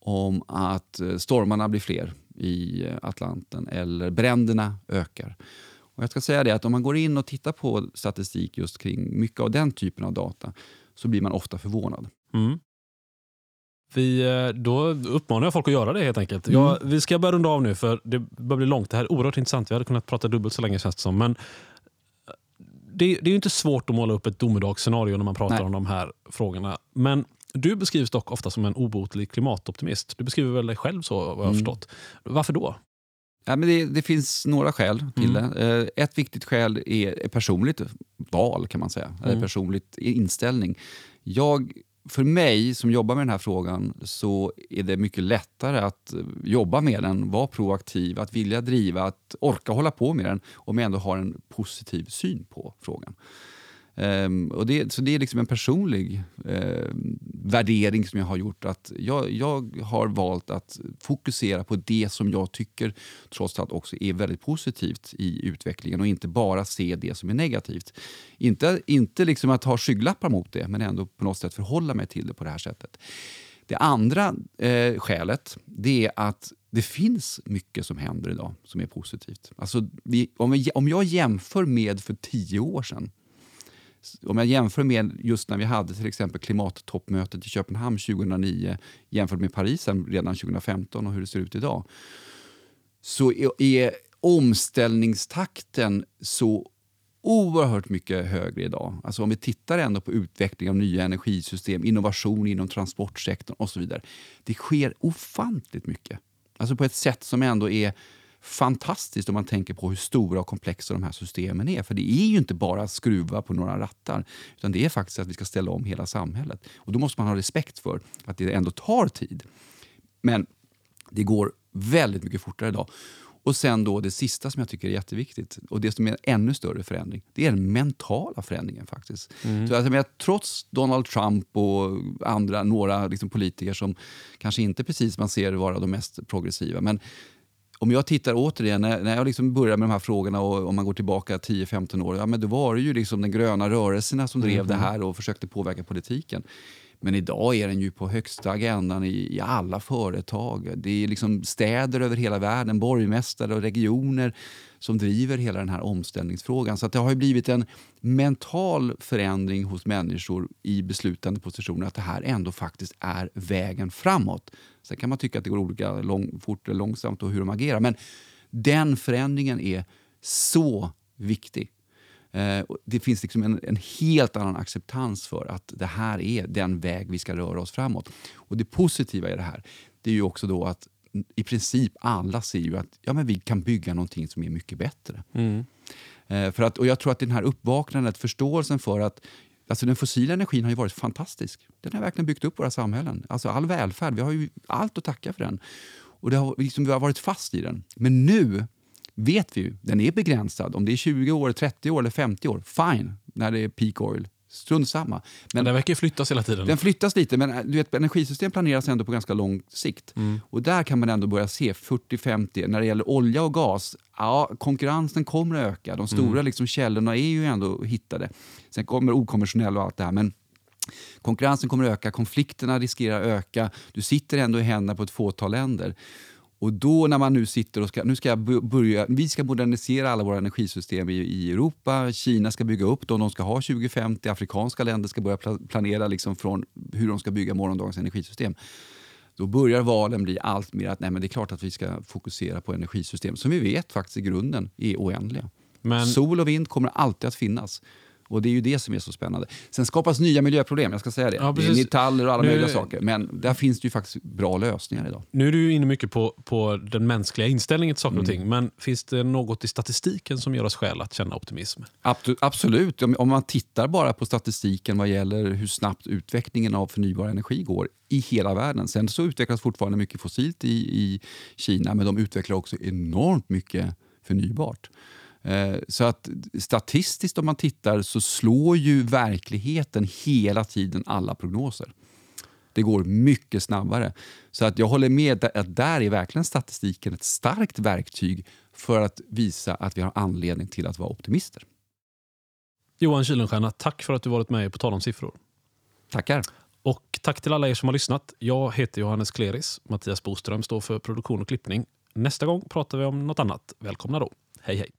om att stormarna blir fler i Atlanten eller bränderna ökar. Och jag ska säga det att om man går in och tittar på statistik just kring mycket av den typen av data så blir man ofta förvånad. Mm. Vi, eh, då uppmanar jag folk att göra det helt enkelt. Mm. Ja, vi ska börja runda av nu för det börjar bli långt. Det här är oerhört intressant. Vi hade kunnat prata dubbelt så länge känns det som. Men eh, det, det är ju inte svårt att måla upp ett domedagsscenario när man pratar Nej. om de här frågorna. Men du beskrivs dock ofta som en obotlig klimatoptimist. Du beskriver väl dig själv så vad jag har Mm. förstått. Varför då? Ja, men det, det finns några skäl till Mm. det. Eh, Ett viktigt skäl är ett personligt val, kan man säga. Mm. personligt inställning. Jag, för mig som jobbar med den här frågan så är det mycket lättare att jobba med den, vara proaktiv, att vilja driva, att orka hålla på med den om jag ändå har en positiv syn på frågan. Ehm, och det, så det är liksom en personlig eh, värdering som jag har gjort. att jag, jag har valt att fokusera på det som jag tycker trots allt också är väldigt positivt i utvecklingen och inte bara se det som är negativt. Inte, inte liksom att ha skygglappar mot det, men ändå på något sätt förhålla mig till det på det här sättet. Det andra eh, skälet det är att det finns mycket som händer idag som är positivt. Alltså, vi, om, vi, om jag jämför med för tio år sedan om jag jämför med just när vi hade till exempel klimattoppmötet i Köpenhamn 2009 jämfört med Paris redan 2015 och hur det ser ut idag så är- omställningstakten så oerhört mycket högre idag. Alltså om vi tittar ändå på utveckling av nya energisystem, innovation inom transportsektorn och så vidare. Det sker ofantligt mycket. Alltså på ett sätt som ändå är fantastiskt om man tänker på hur stora och komplexa de här systemen är. För det är ju inte bara att skruva på några rattar, utan det är faktiskt att vi ska ställa om hela samhället. Och då måste man ha respekt för att det ändå tar tid. Men det går väldigt mycket fortare idag. Och sen då det sista som jag tycker är jätteviktigt och det som är en ännu större förändring, det är den mentala förändringen faktiskt. Så alltså, trots Donald Trump och andra, några liksom politiker som kanske inte precis man ser vara de mest progressiva, men om jag tittar återigen, när, när jag liksom började med de här frågorna och om man går tillbaka 10-15 år, ja, men då var det ju liksom den gröna rörelserna som drev det här och försökte påverka politiken. Men idag är den ju på högsta agendan i, i alla företag. Det är liksom städer över hela världen, borgmästare och regioner som driver hela den här omställningsfrågan. Så att det har ju blivit en mental förändring hos människor i beslutande positioner att det här ändå faktiskt är vägen framåt. Sen kan man tycka att det går olika lång, fort eller långsamt och hur de agerar. Men den förändringen är så viktig. Eh, det finns liksom en, en, helt annan acceptans för att det här är den väg vi ska röra oss framåt. Och Det positiva i det här det är ju också då att i princip alla ser ju att ja, men vi kan bygga någonting som är mycket bättre. Mm. Eh, för att, och Jag tror att den här uppvaknandet, förståelsen för att Alltså den fossila energin har ju varit fantastisk. Den har verkligen byggt upp våra samhällen. Alltså all välfärd, vi har ju allt att tacka för den. Och det har, liksom, Vi har varit fast i den. Men nu vet vi ju, den är begränsad. Om det är 20 år, 30 år eller 50 år, fine, när det är peak oil. Strunt samma. Men den verkar flyttas hela tiden. Den flyttas lite, men du vet, energisystem planeras ändå på ganska lång sikt. Mm. Och där kan man ändå börja se 40-50. När det gäller olja och gas, ja, konkurrensen kommer att öka. De stora mm. liksom, källorna är ju ändå hittade. Sen kommer okonventionell och allt det här. Men konkurrensen kommer att öka, konflikterna riskerar att öka. Du sitter ändå i händerna på ett fåtal länder. Och då när man nu sitter och ska, nu ska börja, vi ska modernisera alla våra energisystem i, i, Europa, Kina ska bygga upp dem, de ska ha 2050, afrikanska länder ska börja planera liksom från hur de ska bygga morgondagens energisystem. Då börjar valen bli allt mer att nej, men det är klart att vi ska fokusera på energisystem som vi vet faktiskt i grunden är oändliga. Men... Sol och vind kommer alltid att finnas. Och Det är ju det som är så spännande. Sen skapas nya miljöproblem, jag ska säga det. Ja, det är metaller och alla nu, möjliga saker. Men där finns det ju faktiskt bra lösningar idag. Nu är du inne mycket på, på den mänskliga inställningen till saker mm. och ting. Men finns det något i statistiken som gör oss skäl att känna optimism? Absolut. Om man tittar bara på statistiken vad gäller hur snabbt utvecklingen av förnybar energi går i hela världen. Sen så utvecklas fortfarande mycket fossilt i, i Kina, men de utvecklar också enormt mycket förnybart. Eh, så att statistiskt om man tittar så slår ju verkligheten hela tiden alla prognoser. Det går mycket snabbare. Så att jag håller med att där är verkligen statistiken ett starkt verktyg för att visa att vi har anledning till att vara optimister. Johan Kylenstierna, tack för att du varit med På tal om siffror. Tackar. Och tack till alla er som har lyssnat. Jag heter Johannes Kleris. Mattias Boström står för produktion och klippning. Nästa gång pratar vi om något annat. Välkomna då. Hej hej.